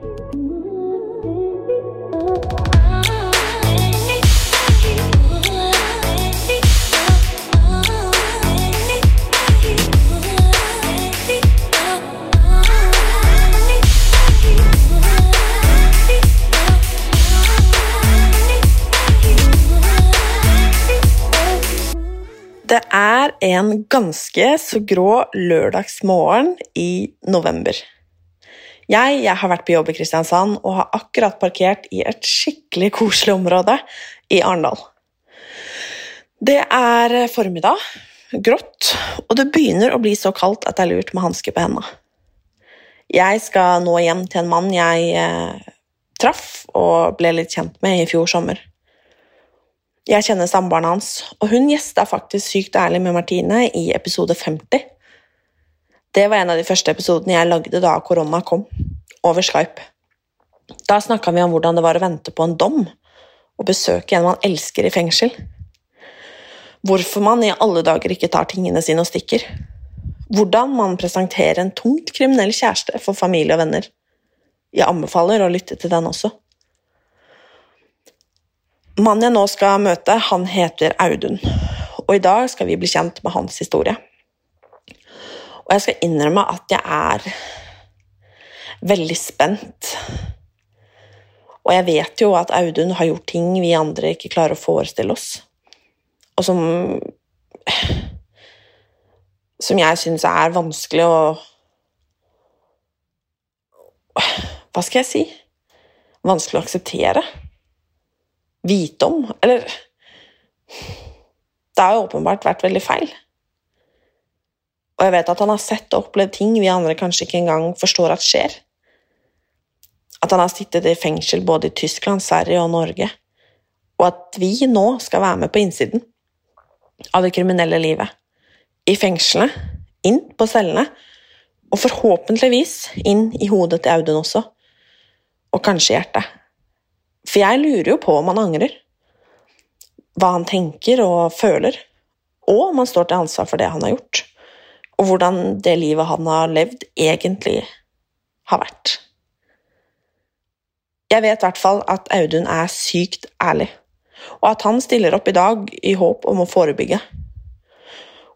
Det er en ganske så grå lørdagsmorgen i november. Jeg, jeg, har vært på jobb i Kristiansand og har akkurat parkert i et skikkelig koselig område i Arendal. Det er formiddag, grått, og det begynner å bli så kaldt at det er lurt med hansker på hendene. Jeg skal nå hjem til en mann jeg eh, traff og ble litt kjent med i fjor sommer. Jeg kjenner samboeren hans, og hun gjesta faktisk Sykt ærlig med Martine i episode 50. Det var en av de første episodene jeg lagde da korona kom, over Skype. Da snakka vi om hvordan det var å vente på en dom og besøke en man elsker i fengsel. Hvorfor man i alle dager ikke tar tingene sine og stikker. Hvordan man presenterer en tungt kriminell kjæreste for familie og venner. Jeg anbefaler å lytte til den også. Mannen jeg nå skal møte, han heter Audun, og i dag skal vi bli kjent med hans historie. Og jeg skal innrømme at jeg er veldig spent. Og jeg vet jo at Audun har gjort ting vi andre ikke klarer å forestille oss, og som Som jeg syns er vanskelig å Hva skal jeg si? Vanskelig å akseptere vite om. Eller Det har jo åpenbart vært veldig feil. Og jeg vet at han har sett og opplevd ting vi andre kanskje ikke engang forstår at skjer. At han har sittet i fengsel både i Tyskland, Sverige og Norge. Og at vi nå skal være med på innsiden av det kriminelle livet. I fengslene, inn på cellene, og forhåpentligvis inn i hodet til Audun også. Og kanskje hjertet. For jeg lurer jo på om han angrer. Hva han tenker og føler. Og om han står til ansvar for det han har gjort. Og hvordan det livet han har levd, egentlig har vært. Jeg vet i hvert fall at Audun er sykt ærlig, og at han stiller opp i dag i håp om å forebygge.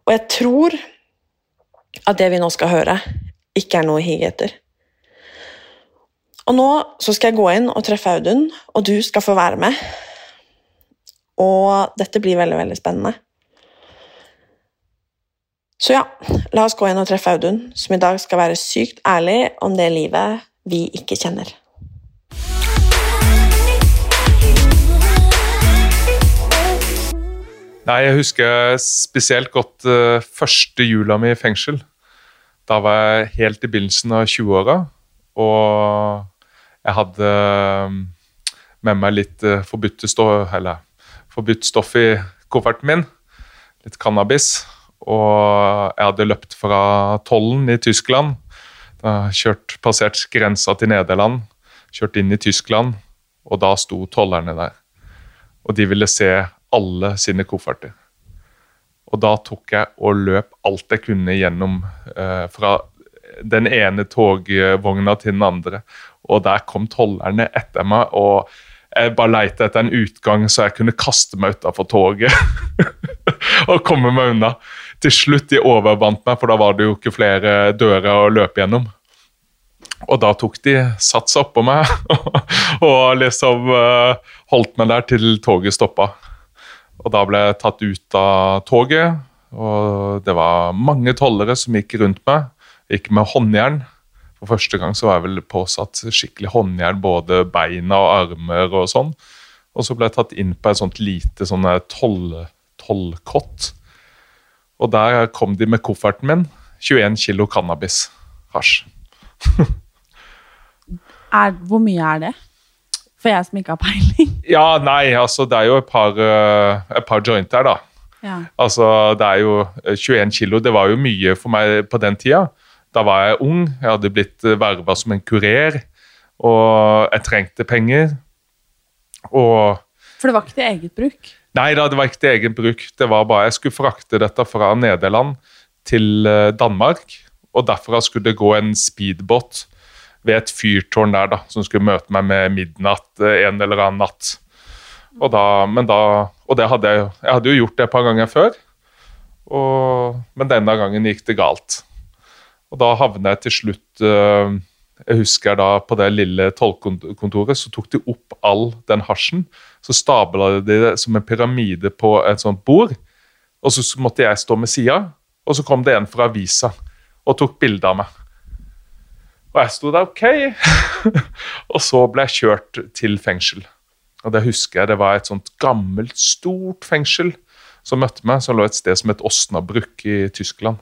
Og jeg tror at det vi nå skal høre, ikke er noe å hige etter. Og nå så skal jeg gå inn og treffe Audun, og du skal få være med. Og dette blir veldig, veldig spennende. Så ja, la oss gå inn og treffe Audun, som i dag skal være sykt ærlig om det livet vi ikke kjenner. Nei, Jeg husker spesielt godt uh, første jula mi i fengsel. Da var jeg helt i begynnelsen av 20-åra. Og jeg hadde um, med meg litt uh, forbudt stoff i kofferten min. Litt cannabis. Og jeg hadde løpt fra tollen i Tyskland. Da kjørt, passert grensa til Nederland, kjørt inn i Tyskland, og da sto tollerne der. Og de ville se alle sine kofferter. Og da tok jeg og løp alt jeg kunne gjennom eh, fra den ene togvogna til den andre. Og der kom tollerne etter meg, og jeg bare leita etter en utgang så jeg kunne kaste meg utafor toget og komme meg unna. Til slutt de overvant meg, for da var det jo ikke flere dører å løpe gjennom. Og da tok de sats oppå meg og liksom uh, holdt meg der til toget stoppa. Og da ble jeg tatt ut av toget, og det var mange tollere som gikk rundt meg. Gikk med håndjern for første gang så var jeg vel påsatt skikkelig håndjern, både beina og armer og sånn. Og så ble jeg tatt inn på et sånt lite sånn tollkott. Og der kom de med kofferten min. 21 kilo cannabis. Hasj. hvor mye er det? For jeg som ikke har peiling. Ja, nei, altså det er jo et par, uh, et par joint her, da. Ja. Altså, det er jo 21 kilo. Det var jo mye for meg på den tida. Da var jeg ung, jeg hadde blitt eh, verva som en kurer, og jeg trengte penger. Og For det var ikke til eget bruk? Nei da, det var ikke til egen bruk. Det var bare Jeg skulle frakte dette fra Nederland til eh, Danmark, og derfra skulle det gå en speedbåt ved et fyrtårn der, da, som skulle møte meg med midnatt eh, en eller annen natt. Og, da, da, og det hadde jeg, jeg hadde jo gjort det et par ganger før, og, men denne gangen gikk det galt. Og da havnet jeg til slutt eh, Jeg husker da på det lille tollkontoret, så tok de opp all den hasjen. Så stabla de det som en pyramide på et sånt bord, og så måtte jeg stå med sida. Og så kom det en fra avisa og tok bilde av meg. Og jeg sto der, OK. og så ble jeg kjørt til fengsel. Og det husker jeg, det var et sånt gammelt, stort fengsel som møtte meg, som lå et sted som het Osnabrück i Tyskland.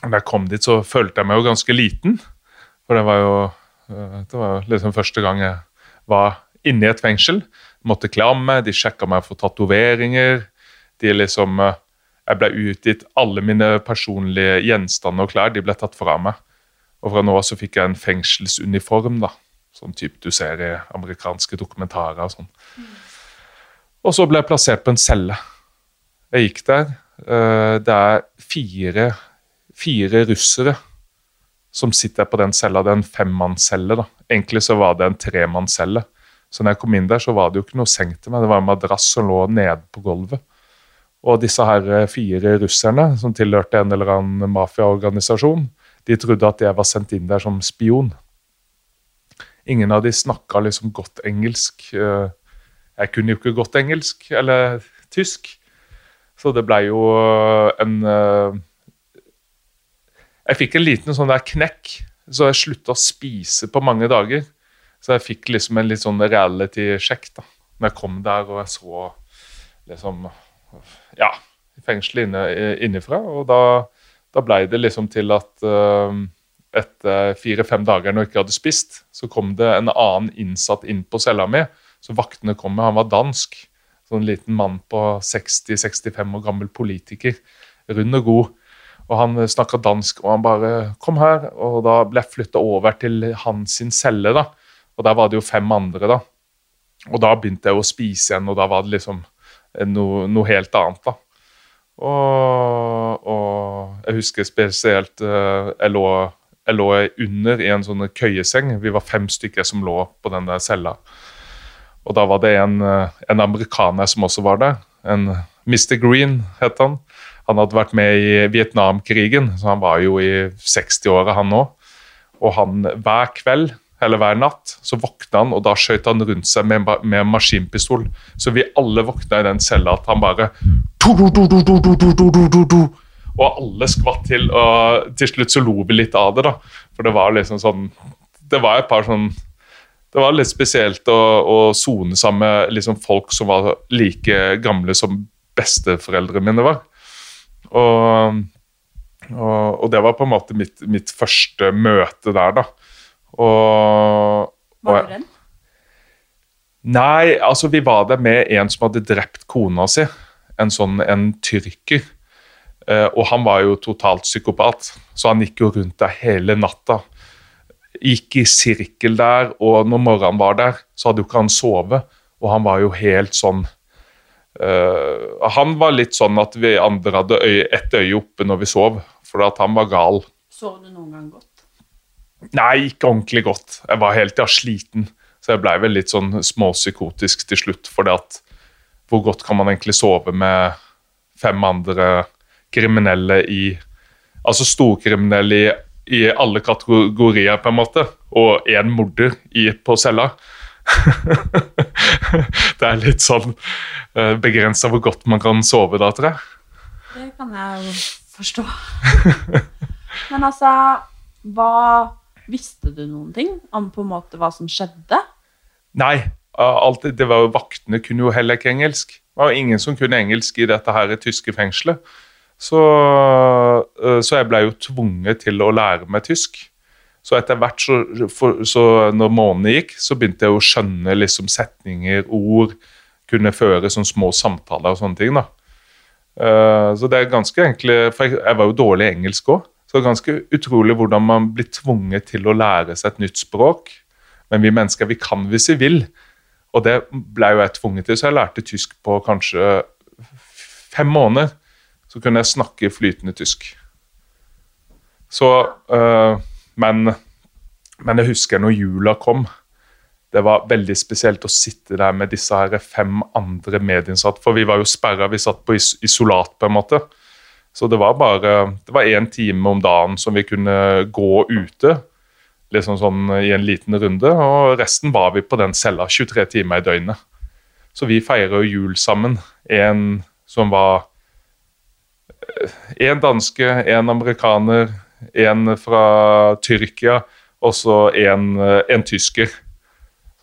Da jeg kom dit, så følte jeg meg jo ganske liten. For det var jo eh, det var jo liksom første gang jeg var inne i et fengsel. Måtte kle av meg, de sjekka meg for tatoveringer. De liksom eh, Jeg ble utgitt alle mine personlige gjenstander og klær de ble tatt fra meg. Og fra nå av så fikk jeg en fengselsuniform, da. Sånn type du ser i amerikanske dokumentarer og sånn. Og så ble jeg plassert på en celle. Jeg gikk der. eh, Det er fire, fire russere som sitter på den cella. Det er en femmannscelle. Egentlig så var det en tremannscelle. Så når jeg kom inn der, så var det jo ikke noe seng til meg. Det var en madrass som lå nede på gulvet. Og disse her eh, fire russerne, som tilhørte en eller annen mafiaorganisasjon, de trodde at jeg var sendt inn der som spion. Ingen av de snakka liksom godt engelsk. Eh, Jeg kunne jo ikke godt engelsk eller tysk, så det blei jo en eh, Jeg fikk en liten sånn der knekk, så jeg slutta å spise på mange dager. Så jeg fikk liksom en litt sånn reality-sjekk da når jeg kom der og jeg så liksom Ja, fengselet inne, innifra. Og da, da blei det liksom til at uh, etter fire-fem dager når jeg ikke hadde spist, så kom det en annen innsatt inn på cella mi. Så vaktene kom med, han var dansk. Sånn liten mann på 60-65 år gammel politiker. Rund og god. Og han snakka dansk, og han bare 'Kom her.' Og da ble jeg flytta over til hans sin celle, da. Og der var det jo fem andre, da. Og da begynte jeg å spise igjen, og da var det liksom noe, noe helt annet, da. Og, og jeg husker spesielt eh, jeg lå, jeg lå under i en sånn køyeseng. Vi var fem stykker som lå på den der cella. Og da var det en, eh, en amerikaner som også var der. En Mr. Green het han. Han hadde vært med i Vietnamkrigen, så han var jo i 60-åra, han òg. Og han hver kveld eller hver natt så våkna han, og da skjøt han rundt seg med, med en maskinpistol. Så vi alle våkna i den cella at han bare Og alle skvatt til, og til slutt så lo vi litt av det, da. For det var liksom sånn Det var et par sånn det var litt spesielt å sone sammen med liksom folk som var like gamle som besteforeldrene mine var. Og, og, og, det var på en måte mitt, mitt første møte der, da. Og, Var du redd? Nei, altså vi var der med en som hadde drept kona si. En sånn en tyrker. Eh, og han var jo totalt psykopat, så han gikk jo rundt der hele natta. Gikk i sirkel der, og når morgenen var der, så hadde jo ikke han sovet. Og han var jo helt sånn eh, Han var litt sånn at vi andre hadde øye, ett øye oppe når vi sov, for at han var gal. Sov du noen gang godt? Nei, ikke ordentlig godt. Jeg var helt ja, sliten. Så jeg blei vel litt sånn småpsykotisk til slutt. For det at hvor godt kan man egentlig sove med fem andre kriminelle i Altså storkriminelle i, i alle kategorier, på en måte. Og én morder i, på cella. det er litt sånn uh, begrensa hvor godt man kan sove da, tror jeg. Det kan jeg jo forstå. Men altså, hva Visste du noen ting om på en måte hva som skjedde? Nei. Alt, det var jo Vaktene kunne jo heller ikke engelsk. Det var jo ingen som kunne engelsk i dette her tyske fengselet. Så, så jeg ble jo tvunget til å lære meg tysk. Så etter hvert, så, for, så når månedene gikk, så begynte jeg å skjønne liksom setninger, ord. Kunne føre sånne små samtaler og sånne ting. da. Så det er ganske egentlig For jeg, jeg var jo dårlig i engelsk òg. Så det er ganske utrolig hvordan man blir tvunget til å lære seg et nytt språk. Men vi mennesker vi kan hvis vi vil. Og det ble jo jeg tvunget til, så jeg lærte tysk på kanskje fem måneder. Så kunne jeg snakke flytende tysk. Så øh, Men Men jeg husker når jula kom. Det var veldig spesielt å sitte der med disse her fem andre medinnsatte. For vi var jo sperra, vi satt på is isolat, på en måte. Så det var bare det var én time om dagen som vi kunne gå ute. Liksom sånn i en liten runde, og resten var vi på den cella 23 timer i døgnet. Så vi feirer jul sammen. En som var En danske, en amerikaner, en fra Tyrkia, og så en, en tysker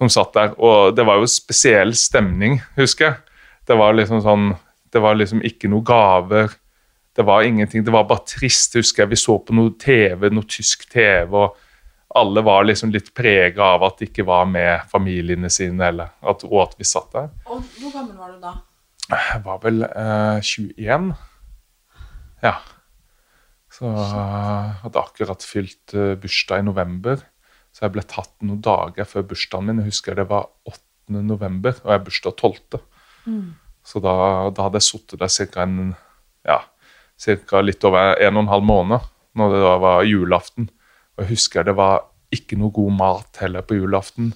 som satt der. Og det var jo spesiell stemning, husker jeg. Det var liksom sånn Det var liksom ikke noe gaver. Det var ingenting. Det var bare trist, husker jeg. Vi så på noe TV, noe tysk TV, og alle var liksom litt prega av at de ikke var med familiene sine, eller at, og at vi satt der. Og hvor gammel var du da? Jeg var vel eh, 21. Ja. Så jeg hadde akkurat fylt eh, bursdag i november. Så jeg ble tatt noen dager før bursdagen min. Jeg husker det var 8. november, og jeg bursdag 12. Så da, da hadde jeg sittet der ca. ja, cirka litt over en og en halv måned, når det da var julaften. Og jeg husker det var ikke noe god mat heller på julaften.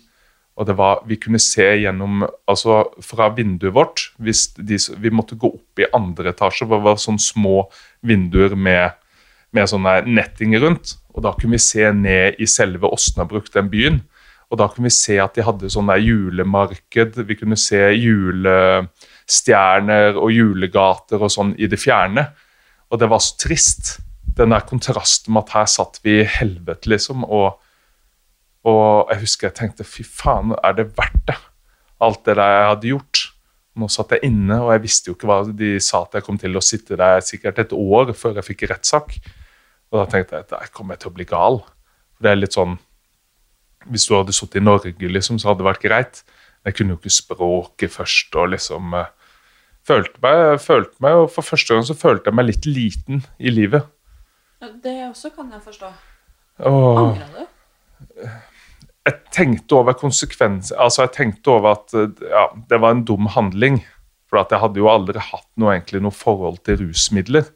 Og det var, vi kunne se gjennom altså Fra vinduet vårt de, Vi måtte gå opp i andre etasje, for det var sånne små vinduer med, med sånne netting rundt. Og da kunne vi se ned i selve Åsnabruk, den byen. Og da kunne vi se at de hadde sånn julemarked. Vi kunne se julestjerner og julegater og sånn i det fjerne. Og det var så trist. Den der kontrasten med at her satt vi i helvete, liksom. Og, og jeg husker jeg tenkte fy faen, er det verdt det? Alt det der jeg hadde gjort. Nå satt jeg inne, og jeg visste jo ikke hva de sa at jeg kom til å sitte der sikkert et år før jeg fikk rettssak. Og da tenkte jeg at der kommer jeg til å bli gal. For det er litt sånn Hvis du hadde sittet i Norge, liksom, så hadde det vært greit. Men jeg kunne jo ikke språket først, og liksom eh, følte meg, følte meg, og For første gang så følte jeg meg litt liten i livet. Det også kan jeg forstå. Angra du? jeg tenkte over konsekvenser Altså, jeg tenkte over at ja, det var en dum handling. For at jeg hadde jo aldri hatt noe, egentlig, noe forhold til rusmidler.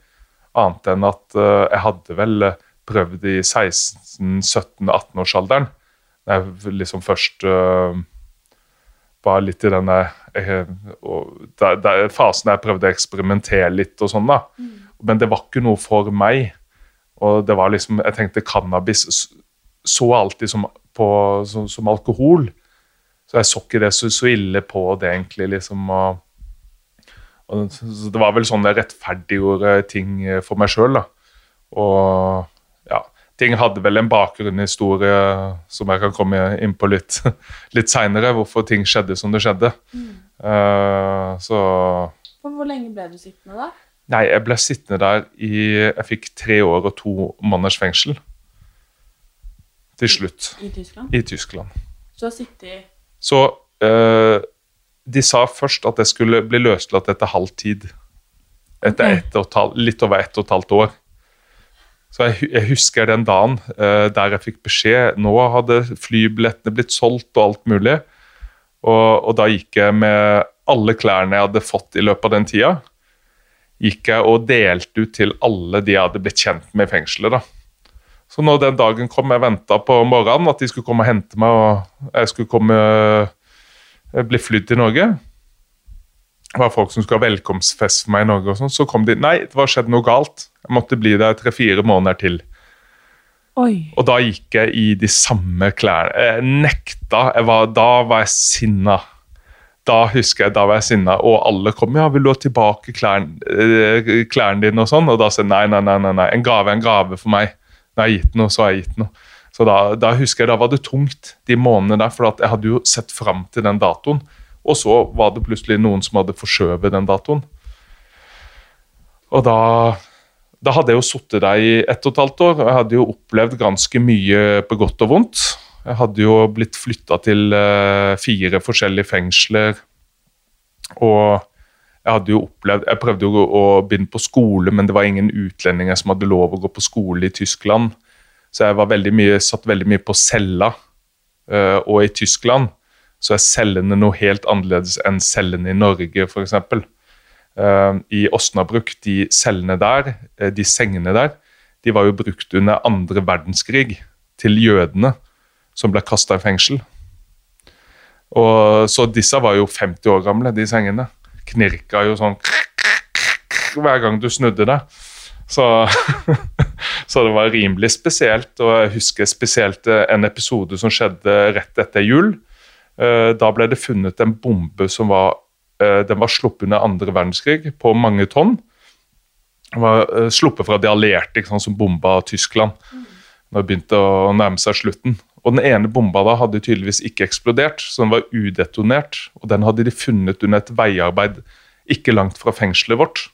Annet enn at eh, jeg hadde vel eh, prøvd i 16-17-18-årsalderen. Da jeg liksom først eh, var litt i denne fasen der jeg prøvde å eksperimentere litt og sånn, da. Men det var ikke noe for meg. Og det var liksom Jeg tenkte cannabis så alltid som, på, som, som alkohol. Så jeg så ikke det så, så ille på det, egentlig, liksom. Og, og, så det var vel sånn jeg rettferdiggjorde ting eh, for meg sjøl. Og ja. Ting hadde vel en bakgrunnshistorie som jeg kan komme inn på litt, litt seinere, hvorfor ting skjedde som det skjedde. Eh, så For hvor lenge ble du sittende da? Nei, jeg ble sittende der i Jeg fikk tre år og to måneders fengsel. Til slutt. I Tyskland? I Tyskland. Så har sittet Så eh, de sa først at jeg skulle bli løslatt etter halv tid. Etter et halv, litt over ett og et halvt år. Så jeg, jeg husker den dagen uh, der jeg fikk beskjed Nå hadde flybillettene blitt solgt og alt mulig. Og, og da gikk jeg med alle klærne jeg hadde fått i løpet av den tida, gikk jeg og delte ut til alle de jeg hadde blitt kjent med i fengselet. da. Så når den dagen kom, jeg venta på morgenen at de skulle komme og hente meg, og jeg skulle komme eh, bli flydd til Norge Det var folk som skulle ha velkomstfest for meg i Norge, og sånn, så kom de Nei, det var skjedd noe galt. Jeg måtte bli der tre-fire måneder til. Oi. Og da gikk jeg i de samme klærne. Jeg nekta. Jeg var, da var jeg sinna. Da husker jeg, da var jeg sinna, og alle kom ja, vil du ha tilbake klærne, eh, klærne dine og sånn. Og da sa jeg nei, nei, nei, nei, nei. En gave er en gave for meg. Når jeg har gitt noe, så har jeg gitt noe. Så da, da husker jeg, da var det tungt de månedene der, for jeg hadde jo sett fram til den datoen. Og så var det plutselig noen som hadde forskjøvet den datoen. Og da, da hadde jeg jo sittet der i ett og et halvt år, og jeg hadde jo opplevd ganske mye på godt og vondt. Jeg hadde jo blitt flytta til eh, fire forskjellige fengsler, og jeg hadde jo opplevd Jeg prøvde jo å begynne på skole, men det var ingen utlendinger som hadde lov å gå på skole i Tyskland. Så jeg var veldig mye, satt veldig mye på cella. Uh, og i Tyskland så er cellene noe helt annerledes enn cellene i Norge, f.eks. Uh, I Åsnabruk, de cellene der, eh, de sengene der, de var jo brukt under andre verdenskrig til jødene. som ble kasta i fengsel. Og, så disse var jo 50 år gamle, de sengene. Knirka jo sånn hver gang du snudde deg. Så, så, det var rimelig spesielt. Og jeg husker spesielt eh, en episode som skjedde rett etter jul. Eh, da ble det funnet en bombe som var, eh, var sluppet under andre verdenskrig, på mange tonn. Den var sluppet fra de allierte sant, som bomba Tyskland når det begynte å nærme seg slutten. Og Den ene bomba da hadde tydeligvis ikke eksplodert, så den var udetonert. Og Den hadde de funnet under et veiarbeid ikke langt fra fengselet vårt.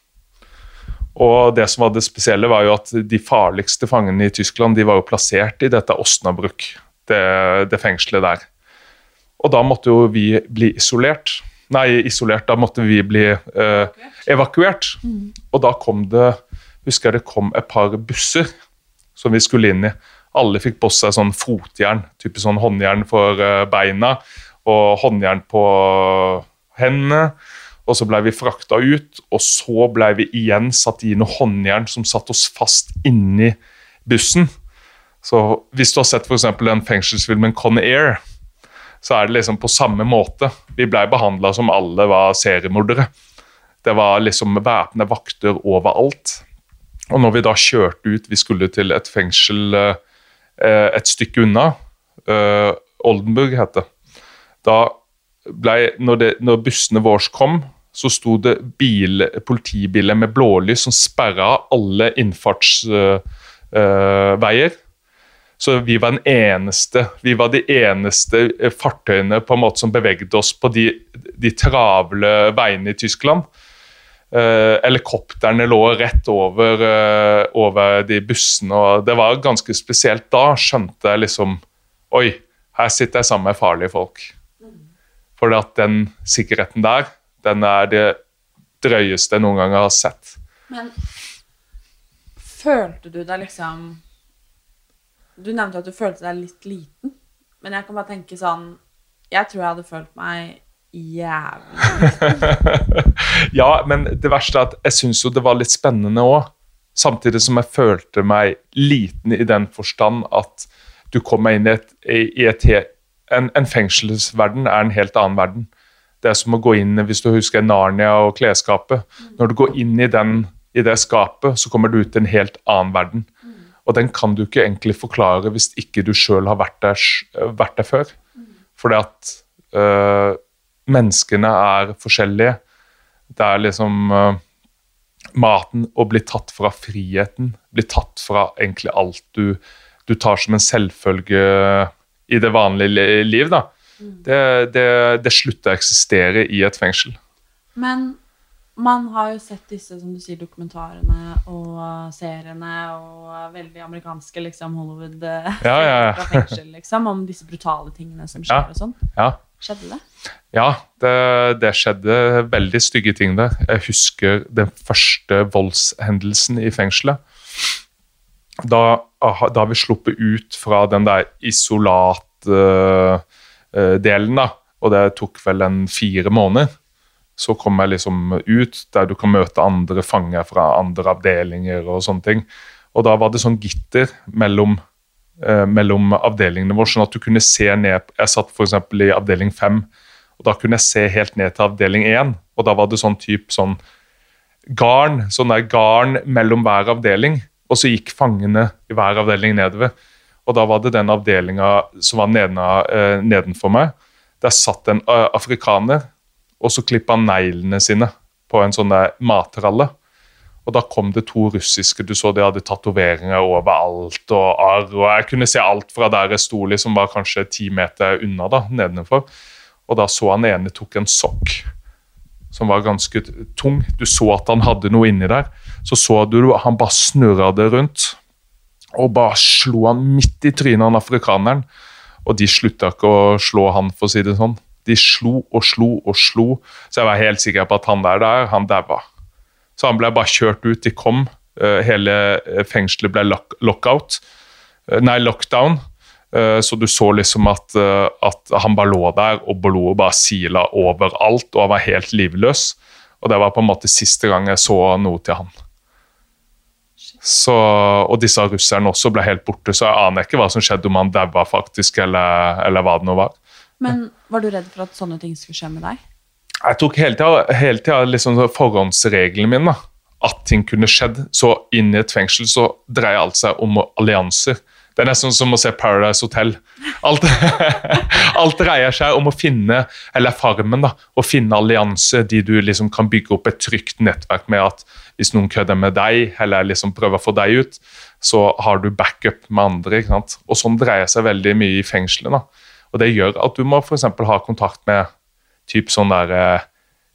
Og det som var det spesielle var jo at De farligste fangene i Tyskland de var jo plassert i dette Osnabrück, det, det fengselet der. Og da måtte jo vi bli isolert. Nei, isolert, da måtte vi bli eh, evakuert. Mm. Og da kom det husker jeg det kom et par busser som vi skulle inn i. Alle fikk på seg sånn fotjern, type sånn håndjern for eh, beina og håndjern på hendene. Og så ble vi frakta ut, og så ble vi igjen satt i noe håndjern som satte oss fast inni bussen. Så Hvis du har sett f.eks. den fengselsfilmen Con Air, så er det liksom på samme måte. Vi ble behandla som alle var seriemordere. Det var liksom væpna vakter overalt. Og når vi da kjørte ut, vi skulle til et fengsel eh, et stykke unna, uh, Oldenburg het det. Da ble, når, det, når bussene våre kom, så sto det bil, politibiler med blålys som sperra alle innfartsveier. Uh, uh, så vi var, eneste, vi var de eneste fartøyene på en måte som bevegde oss på de, de travle veiene i Tyskland. Uh, helikoptrene lå rett over, over, de bussene, og det var ganske spesielt. Da skjønte jeg liksom Oi, her sitter jeg sammen med farlige folk. For at den sikkerheten der, den er det drøyeste jeg noen gang har sett. Men følte du deg liksom Du nevnte at du følte deg litt liten, men jeg kan bare tenke sånn Jeg tror jeg hadde følt meg jævlig Ja, men det verste er at jeg syns jo det var litt spennende òg. Samtidig som jeg følte meg liten i den forstand at du kommer inn i, et, i et, en, en, fengselsverden er en helt annen verden. Det er som å gå inn hvis du husker Narnia og klesskapet. Når du går inn i, den, i det skapet, så kommer du ut til en helt annen verden. Og den kan du ikke egentlig forklare hvis ikke du sjøl har vært der, vært der før. Fordi at øh, menneskene er forskjellige. Det er liksom øh, Maten å bli tatt fra friheten, bli tatt fra egentlig alt du, du tar som en selvfølge i det vanlige liv, da. Det, det, det slutter å eksistere i et fengsel. Men man har jo sett disse som du sier, dokumentarene og seriene og veldig amerikanske liksom, Hollywood ja, ja, ja. fengsel, liksom, om disse brutale tingene som skjer og sånn. Ja. Skjedde det? Ja, det, det, skjedde veldig stygge ting der. Jeg husker den første voldshendelsen i fengselet. Da, da vi sluppet ut fra den der isolat... uh, da, og det tok vel en fire måneder, så kom jeg liksom ut der du kan møte andre fanger fra andre avdelinger og sånne ting. Og da var det sånn gitter mellom eh, mellom avdelingene våre, sånn at du kunne se ned Jeg satt f.eks. i avdeling 5, og da kunne jeg se helt ned til avdeling 1. Og da var det sånn type sånn garn, sånn der garn mellom hver avdeling. Og så gikk fangene i hver avdeling nedover. Og da var det den avdelinga som var neden, eh, nedenfor meg. Der satt en uh, afrikaner, og så klippa han neglene sine på en sånn matralle. Og da kom det to russiske. Du så de hadde tatoveringer overalt og arr. Og jeg kunne se alt fra der jeg sto, som var kanskje ti meter unna da, nedenfor. Og da så han ene tok en sokk som var ganske tung. Du så at han hadde noe inni der. Så så du han bare snurra det rundt. Og bare slo han midt i trynet han afrikaneren. Og de slutta ikke å slå han, for å si det sånn. De slo og slo og slo. Så jeg var helt sikker på at han der, der han daua. Så han ble bare kjørt ut. De kom. Eh, hele eh, fengselet ble lock lockout. Eh, nei, lockdown. Så du så liksom at, at han bare lå der, og blodet bare sila overalt, og han var helt livløs. Og det var på en måte siste gang jeg så noe til han. Så, og disse russerne også ble helt borte, så jeg aner ikke hva som skjedde, om han daua faktisk, eller, eller hva det nå var. Men var du redd for at sånne ting skulle skje med deg? Jeg tok hele tida, hele tida liksom forhåndsreglene mine. da, At ting kunne skjedd. Så inn i et fengsel så dreier alt seg om allianser. Det er nesten som å se Paradise Hotel. Alt, alt dreier seg om å finne eller Farmen da, å finne allianser de du liksom kan bygge opp et trygt nettverk med. at Hvis noen kødder med deg eller liksom prøver å få deg ut, så har du backup med andre. ikke sant? Og Sånn dreier seg veldig mye i fengselet. da. Og Det gjør at du må for ha kontakt med typ sånn der, eh,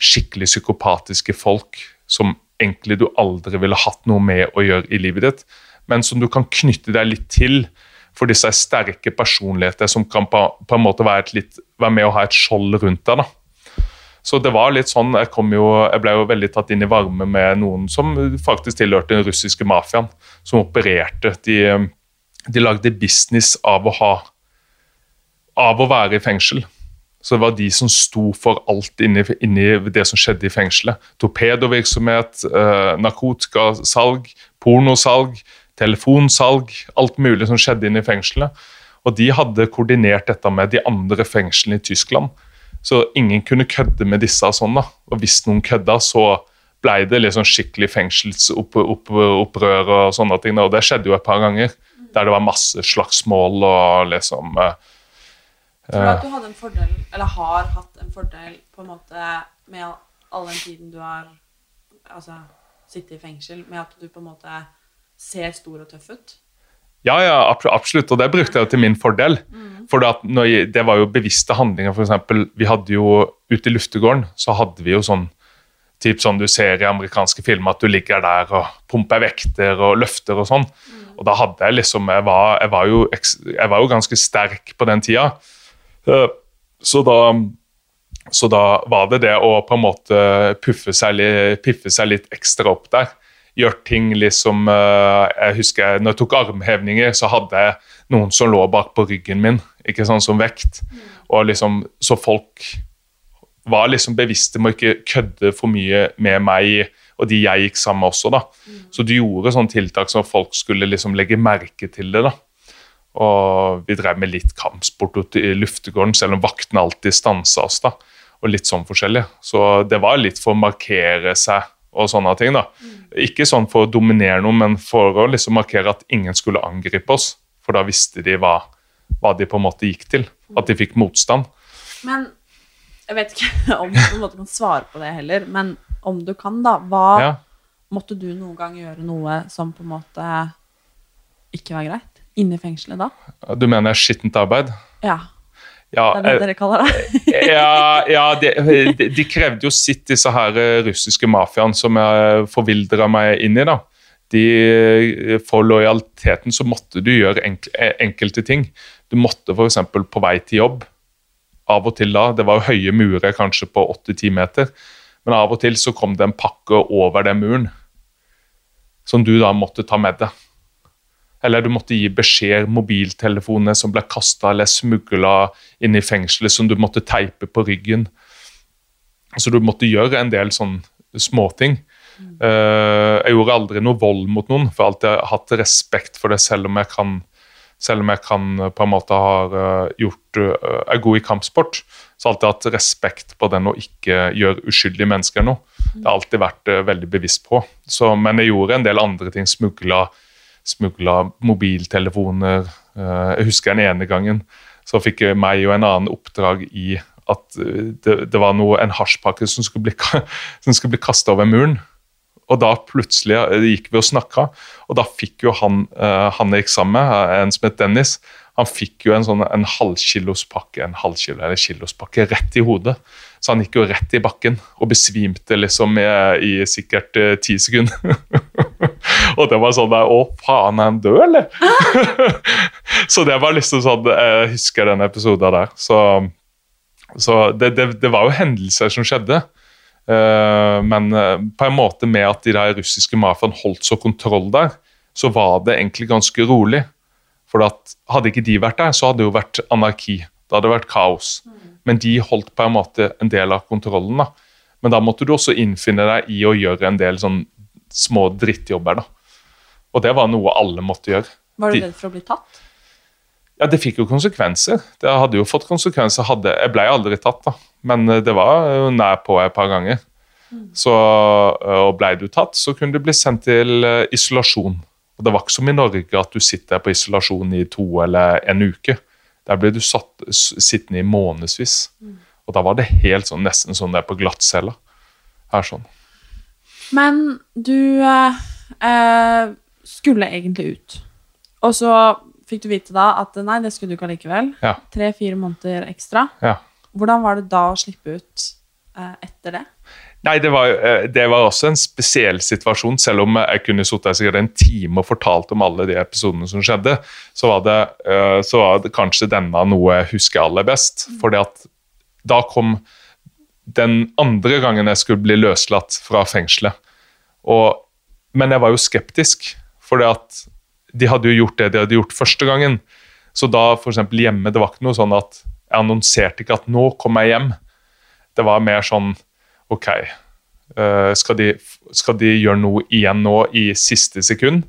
skikkelig psykopatiske folk som egentlig du aldri ville hatt noe med å gjøre i livet ditt, men som du kan knytte deg litt til. For disse er sterke personligheter som kan på, på en måte være, litt, være, med å ha et skjold rundt deg. da. Så det var litt sånn, jeg, jo, jeg, ble jo veldig tatt inn i varme med noen som faktisk tilhørte den russiske mafiaen, som opererte. De, de lagde business av å ha av å være i fengsel. Så det var de som sto for alt inni, inni det som skjedde i fengselet. Torpedovirksomhet, eh, narkotikasalg, pornosalg, telefonsalg. Alt mulig som skjedde inne i fengselet. Og de hadde koordinert dette med de andre fengslene i Tyskland. Så ingen kunne kødde med disse Og sånn. da. Og hvis noen kødda, så ble det liksom skikkelig fengselsopprør og sånne ting. Og det skjedde jo et par ganger. Der det var masse slagsmål og liksom uh, Tror du at du hadde en fordel, eller har hatt en fordel på en måte med all den tiden du har altså, sittet i fengsel, med at du på en måte ser stor og tøff ut? Ja, ja, absolutt, og det brukte jeg til min fordel. Mm. For det, det var jo bevisste handlinger. For eksempel, vi hadde jo Ute i luftegården så hadde vi jo sånn typ sånn du ser i amerikanske filmer, at du ligger der og pumper vekter og løfter og sånn. Mm. Og da hadde jeg liksom Jeg var, jeg var, jo, jeg var jo ganske sterk på den tida. Eh, så da, så da var det det å på en måte puffe seg, piffe seg litt ekstra opp der. Gjøre ting liksom eh, Jeg husker når jeg tok armhevninger, så hadde jeg noen som lå bak på ryggen min, ikke sånn som vekt. Og liksom, Så folk var liksom bevisste med å ikke kødde for mye med meg og de jeg gikk sammen med også. da. Så du gjorde sånne tiltak som folk skulle liksom legge merke til det. da. Og vi drev med litt kampsport ute i luftegården, selv om vaktene alltid stansa oss. da, og litt sånn forskjellig. Så det var litt for å markere seg og sånne ting. da. Ikke sånn for å dominere noe, men for å liksom markere at ingen skulle angripe oss. For da visste de hva, hva de på en måte gikk til. At de fikk motstand. Men jeg vet ikke om du på en måte kan svare på det heller, men om du kan, da. Hva ja. måtte du noen gang gjøre noe som på en måte ikke var greit? inne i fengselet da? Du mener skittent arbeid? Ja. Ja det er det dere kaller det? ja, ja de, de, de, krevde jo sitt, disse her eh, russiske mafiaene som jeg forvildra meg inn i. da. De, for lojaliteten så måtte du gjøre enk, enkelte ting. Du måtte f.eks. på vei til jobb. Av og til da, Det var jo høye murer kanskje på 8-10 meter, men av og til så kom det en pakke over den muren som du da måtte ta med deg. Eller du måtte gi beskjed mobiltelefonene som ble kasta eller smugla inn i fengselet, som du måtte teipe på ryggen. Så du måtte gjøre en del sånn småting. Mm. Uh, jeg gjorde aldri noe vold mot noen, for jeg har alltid hatt respekt for det, selv om jeg kan, selv om jeg kan på en måte har uh, gjort uh, er god i kampsport. Så har jeg alltid hatt respekt på den å ikke gjøre uskyldige mennesker noe. Det har alltid vært veldig bevisst på. Så, men jeg gjorde en del andre ting. Smugla smugla mobiltelefoner. Eh, jeg husker den ene gangen så fikk meg og en annen oppdrag i at eh, det, det var noe, en hasjpakke som skulle bli, som bli kasta over muren. Og da plutselig eh, gikk vi og snakka, og da fikk jo han han gikk sammen med, en som het Dennis, han fikk jo en sånn en halvkilospakke en halvkilo rett i hodet. Så han gikk jo rett i bakken og besvimte liksom i, i sikkert ti sekunder. Og det var sånn der, Å, faen, er han død, eller? så det var liksom sånn Jeg husker den episoden der. Så, så det, det, det, var jo hendelser som skjedde. Uh, men uh, på en måte med at de der russiske mafiaen holdt så kontroll der, så var det egentlig ganske rolig. For at hadde ikke de vært der, så hadde det jo vært anarki. Det hadde vært kaos. Men de holdt på en måte en del av kontrollen. da. Men da måtte du også innfinne deg i å gjøre en del sånn små drittjobber. da. Og det var noe alle måtte gjøre. Var du redd for å bli tatt? Ja, det fikk jo konsekvenser. Det hadde jo fått konsekvenser. Hadde, jeg ble aldri tatt, da. Men eh, det var jo nær på et par ganger. Så, eh, og ble du tatt, så kunne du bli sendt til eh, isolasjon. Og det var ikke som i Norge at du sitter på isolasjon i to eller en uke. Der ble du satt, sittende i månedsvis. Og da var det helt sånn, nesten sånn der på glattcella. Her sånn. Men du eh, skulle egentlig ut. Og så fikk du vite da at nei, det skulle du ikke allikevel. Ja. Tre-fire måneder ekstra. Ja. Hvordan var det da å slippe ut eh, etter det? Nei, det var, eh, det var også en spesiell situasjon. Selv om jeg kunne sittet sikkert en time og fortalt om alle de episodene som skjedde, så var det, eh, så var det kanskje denne noe jeg husker aller best. Fordi at da kom den andre gangen jeg skulle bli løslatt fra fengselet. Og, men jeg var jo skeptisk, at de hadde jo gjort det de hadde gjort første gangen. Så da for hjemme, det var ikke noe sånn at jeg annonserte ikke at nå kommer jeg hjem. Det var mer sånn OK, eh, skal, de, skal de gjøre noe igjen nå i siste sekund?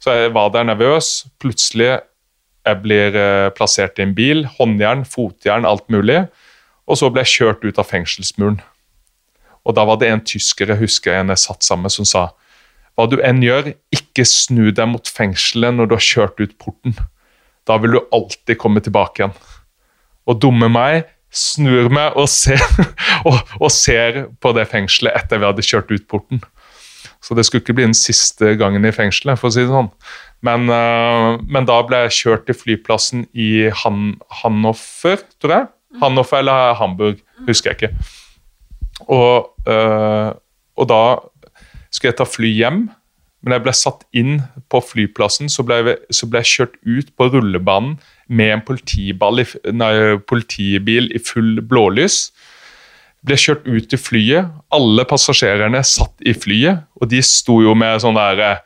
Så jeg var der nervøs. Plutselig jeg blir eh, plassert i en bil. Håndjern, fotjern, alt mulig. Og så ble jeg kjørt ut av fengselsmuren. Og da var det en tysker jeg husker en jeg satt sammen med, som sa hva du enn gjør, ikke snu deg mot fengselet når du har kjørt ut porten. Da vil du alltid komme tilbake igjen. Og dumme meg snur meg og ser, og, og ser på det fengselet etter vi hadde kjørt ut porten. Så det skulle ikke bli den siste gangen i fengselet, for å si det sånn. Men, eh, men da ble jeg kjørt til flyplassen i Han, Hannover, tror jeg. Hannover eller Hamburg, husker jeg ikke. Og, øh, og da skulle jeg ta fly hjem, men jeg ble satt inn på flyplassen, så ble, jeg, så ble jeg kjørt ut på rullebanen med en politiball i, nei, politibil i full blålys. Ble kjørt ut til flyet. Alle passasjerene satt i flyet, og de sto jo med sånn der s-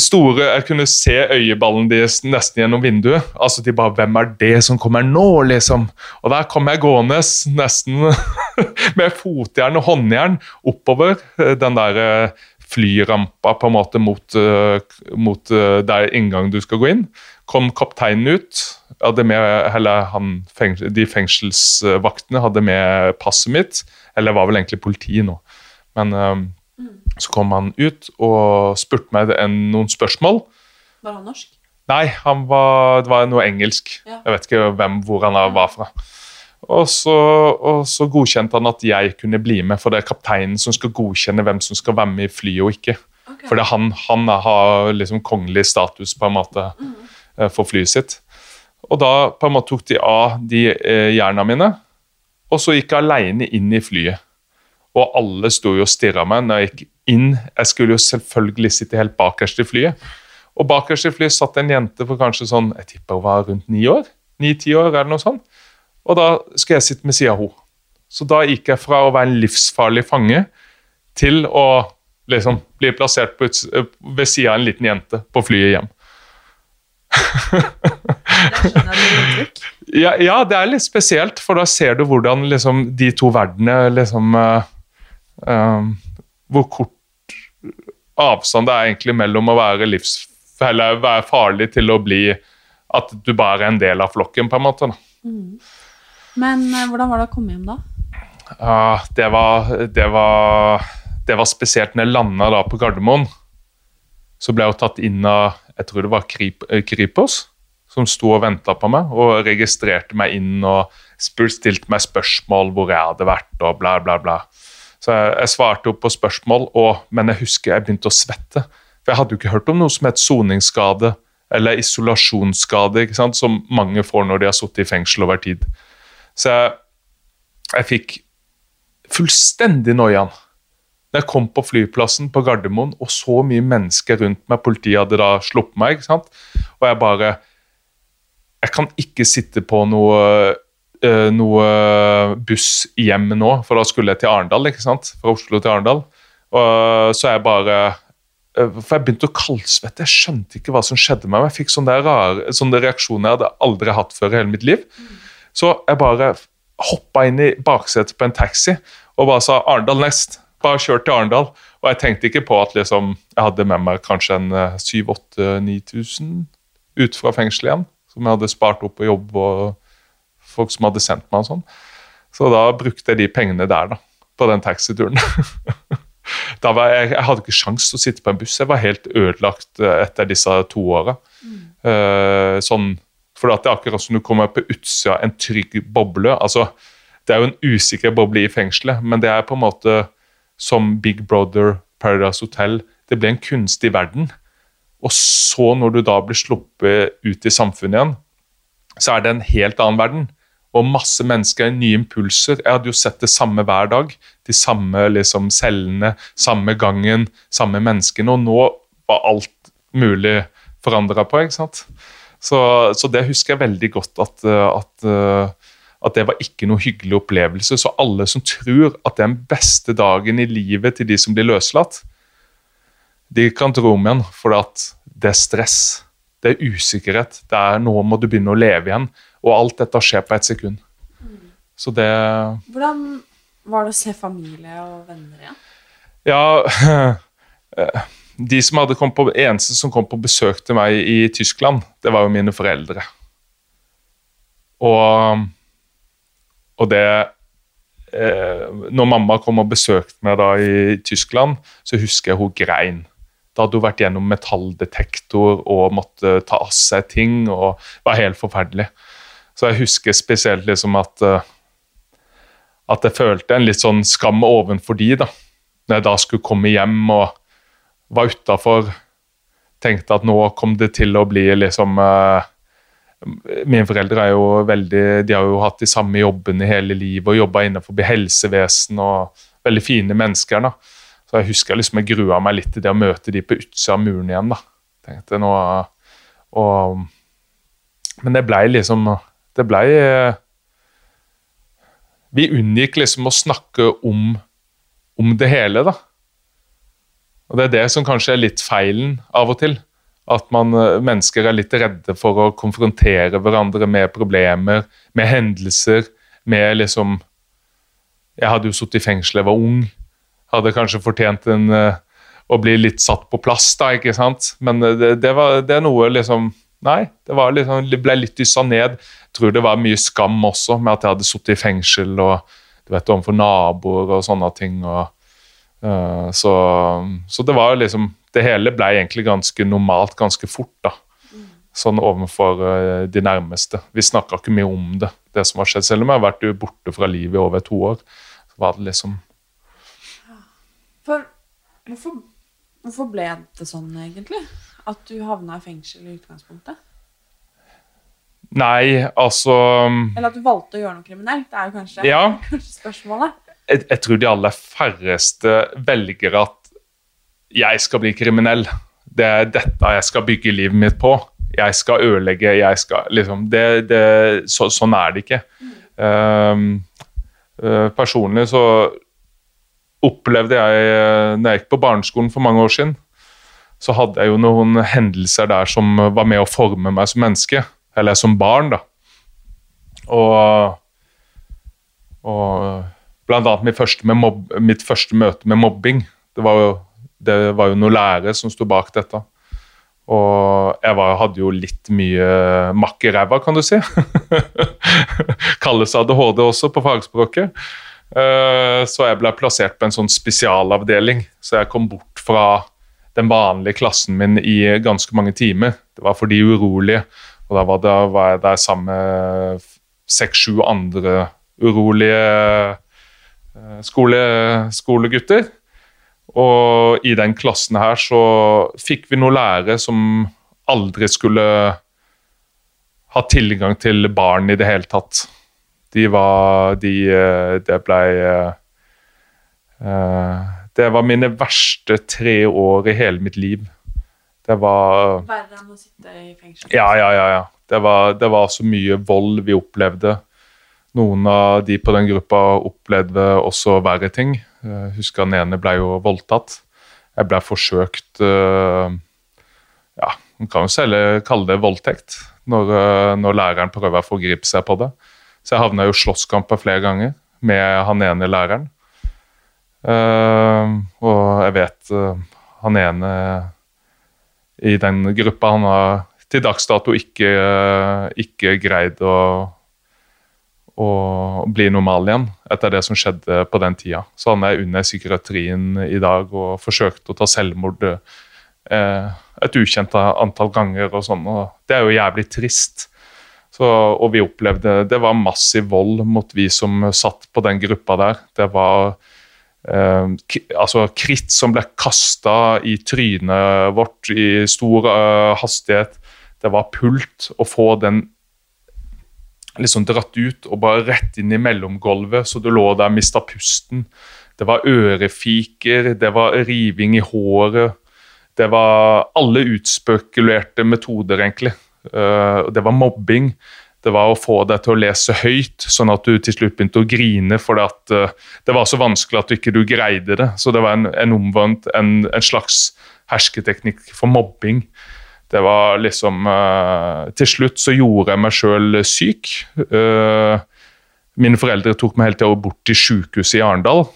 store Jeg kunne se øyeballen deres nesten gjennom vinduet. Altså De bare 'Hvem er det som kommer nå?' liksom. Og der kom jeg gående nesten med fotjern og håndjern oppover eh, den der eh, flyrampa på en måte mot, eh, mot eh, der inngang du skal gå inn. Kom kapteinen ut. Hadde med, eller han, de fengselsvaktene hadde med passet mitt. Eller var vel egentlig politi nå. Men eh, så kom han ut og spurte meg en, noen spørsmål. Var han norsk? Nei, han var, det var noe engelsk. Ja. Jeg vet ikke hvem, hvor han var fra. Og så, og så godkjente han at jeg kunne bli med, for det er kapteinen som skal godkjenne hvem som skal være med i flyet og ikke. Okay. Fordi han, han har liksom kongelig status på en måte mm. for flyet sitt. Og da på en måte tok de av de eh, jerna mine, og så gikk jeg alene inn i flyet. Og alle sto jo og stirra meg når jeg gikk inn. Jeg skulle jo selvfølgelig sitte helt bakerst i flyet. Og bakerst i flyet satt en jente på kanskje sånn, jeg tipper hun var rundt ni år. Ni-ti år, eller noe sånt. Og da skulle jeg sitte ved sida av henne. Så da gikk jeg fra å være en livsfarlig fange til å liksom bli plassert på uts ved sida av en liten jente på flyet hjem. Ja, ja, det er litt spesielt, for da ser du hvordan liksom, de to verdenene liksom eh, eh, Hvor kort avstand det er egentlig mellom å være livs... Eller være farlig til å bli At du bare er en del av flokken, på en måte. Da. Men eh, hvordan var det å komme hjem da? Uh, det, var, det, var, det var spesielt når jeg landa da på Gardermoen. Så ble jeg jo tatt inn av jeg tror det var eh, Kripos, som sto og venta på meg og registrerte meg inn og stilte meg spørsmål hvor jeg hadde vært og bla, bla, bla. Så jeg, jeg svarte jo på spørsmål, og, men jeg husker jeg begynte å svette. For jeg hadde jo ikke hørt om noe som het soningsskade eller isolasjonsskade, som mange får når de har sittet i fengsel over tid. Så jeg, jeg fikk fullstendig noiaen da jeg kom på flyplassen på Gardermoen og så mye mennesker rundt meg. Politiet hadde da sluppet meg. Og jeg bare Jeg kan ikke sitte på noe, noe buss hjem nå, for da skulle jeg til Arendal. ikke sant? Fra Oslo til Arendal. Og så jeg bare eh, For jeg begynte å kaldsvette. Jeg skjønte ikke hva som skjedde med meg. Jeg fikk sånne, rare, sånne reaksjoner jeg hadde aldri hatt før i hele mitt liv. Så jeg bare hoppa inn i baksetet på en taxi og bare sa 'Arendal nest'. Bare kjørt til Arendal. Og jeg tenkte ikke på at liksom, jeg hadde med meg kanskje en 7000-9000 ut fra fengselet igjen. Som jeg hadde spart opp på jobb og folk som hadde sendt meg og sånn. Så da brukte jeg de pengene der, da. På den taxituren. da var jeg, jeg hadde ikke sjans til å sitte på en buss. Jeg var helt ødelagt eh, etter disse to åra. Mm. Uh, sånn, for det er akkurat som du kommer på utsida en trygg boble. altså Det er jo en usikker boble i fengselet, men det er på en måte som Big Brother, Paradise Hotel. Det blir en kunstig verden. Og så, når du da blir sluppet ut i samfunnet igjen, så er det en helt annen verden og masse mennesker, nye impulser. Jeg hadde jo sett det samme hver dag. De samme liksom, cellene, samme gangen, samme menneskene. Og nå var alt mulig forandra på. ikke sant? Så, så, det husker jeg veldig godt at, at, at, det var ikke noe hyggelig opplevelse. Så alle som tror at det er den beste dagen i livet til de som blir løslatt, de kan tro om igjen, for det er stress. Det er usikkerhet. Det er Nå må du begynne å leve igjen. Og alt dette skjer på ett sekund. Mm. Så det Hvordan var det å se familie og venner igjen? Ja De som hadde kommet på, eneste som kom på besøk til meg i Tyskland, det var jo mine foreldre. Og, og det eh, Når mamma kom og besøkte meg da i Tyskland, så husker jeg hun grein. Da hadde hun vært gjennom metalldetektor og måtte ta av seg ting. og Det var helt forferdelig. Så jeg husker spesielt liksom at uh, at jeg følte en litt sånn skam ovenfor de da. Når jeg da skulle komme hjem og var utafor, tenkte at nå kom det til å bli liksom uh, Mine foreldre er jo veldig, de har jo hatt de samme jobbene hele livet og jobba innenfor helsevesen og veldig fine mennesker. da. Så jeg husker liksom jeg grua meg litt til det å møte de på utsida av muren igjen. da. Tenkte nå, og, Men det blei liksom det blei eh, Vi unngikk liksom å snakke om, om det hele, da. Og Det er det som kanskje er litt feilen av og til. At man, eh, mennesker er litt redde for å konfrontere hverandre med problemer, med hendelser, med liksom Jeg hadde jo sittet i fengsel jeg var ung. Hadde kanskje fortjent en, uh, å bli litt satt på plass, da, ikke sant? Men det, det, var, det er noe liksom Nei, det, liksom, det ble litt dyssa ned. Jeg tror det var mye skam også, med at jeg hadde sittet i fengsel og du vet, overfor naboer og sånne ting. Og, uh, så, så, det var liksom Det hele ble egentlig ganske normalt ganske fort, da. Sånn overfor uh, de nærmeste. Vi snakka ikke mye om det, det som har skjedd. Selv om jeg har vært borte fra livet i over to år, så var det liksom For hvorfor, hvorfor ble det sånn, egentlig? At du havna i fengsel i utgangspunktet? Nei, altså um, Eller at du valgte å gjøre noe kriminelt. Det er jo kanskje, ja, kanskje spørsmålet. Jeg, jeg, tror de aller færreste velger at jeg skal bli kriminell. Det er dette jeg skal bygge livet mitt på. Jeg skal ødelegge, jeg skal liksom det, det, så, Sånn er det ikke. Mm. Uh, personlig så opplevde jeg, uh, når jeg gikk på barneskolen for mange år siden så hadde jeg jo noen hendelser der som var med å forme meg som menneske. Eller som barn, da. Og, og blant annet mitt første, mob, mitt første, møte med mobbing. Det var jo, det var jo noen lærere som sto bak dette. Og jeg var, hadde jo litt mye makk i ræva, kan du si. Kalles ADHD også på fagspråket. Eh, så jeg ble plassert på en sånn spesialavdeling, så jeg kom bort fra den vanlige klassen min i ganske mange timer. Det var for de urolige. Og da var, det, var jeg der sammen med seks-sju andre urolige eh, skole, skolegutter. Og i den klassen her så fikk vi noen lære som aldri skulle ha tilgang til barn i det hele tatt. De var De eh, Det blei uh, det var mine verste tre år i hele mitt liv. Det var Verre enn å sitte i fengsel? Ja, ja, ja. ja. Det, var, det var så mye vold vi opplevde. Noen av de på den gruppa opplevde også verre ting. Jeg husker den ene ble jo voldtatt. Jeg ble forsøkt uh, Ja, man kan jo selv kalle det voldtekt når, uh, når læreren prøver å forgripe seg på det. Så jeg havna i slåsskamper flere ganger med han ene læreren. Uh, og jeg vet uh, han ene i den gruppa han har til dags dato ikke, uh, ikke greid å, å, bli normal igjen etter det som skjedde på den tida. Så han er under psykiatrien i dag og forsøkte å ta selvmord et ukjent antall ganger. og sånn, og Det er jo jævlig trist. Så, og vi opplevde Det var massiv vold mot vi som satt på den gruppa der. Det var eh, altså kritt som ble kasta i trynet vårt i stor uh, hastighet. Det var pult å få den liksom dratt ut og bare rett inn i mellomgulvet, så du lå der og mista pusten. Det var ørefiker, det var riving i håret. Det var alle utspekulerte metoder, egentlig. Uh, det var mobbing. Det var å få deg til å lese høyt, sånn at du til slutt begynte å grine fordi at uh, det var så vanskelig at du ikke greide det. Så det var en, en omvendt, en, en, slags hersketeknikk for mobbing. Det var liksom uh, Til slutt så gjorde jeg meg sjøl syk. Uh, mine foreldre tok meg hele tida bort til sjukehuset i Arendal.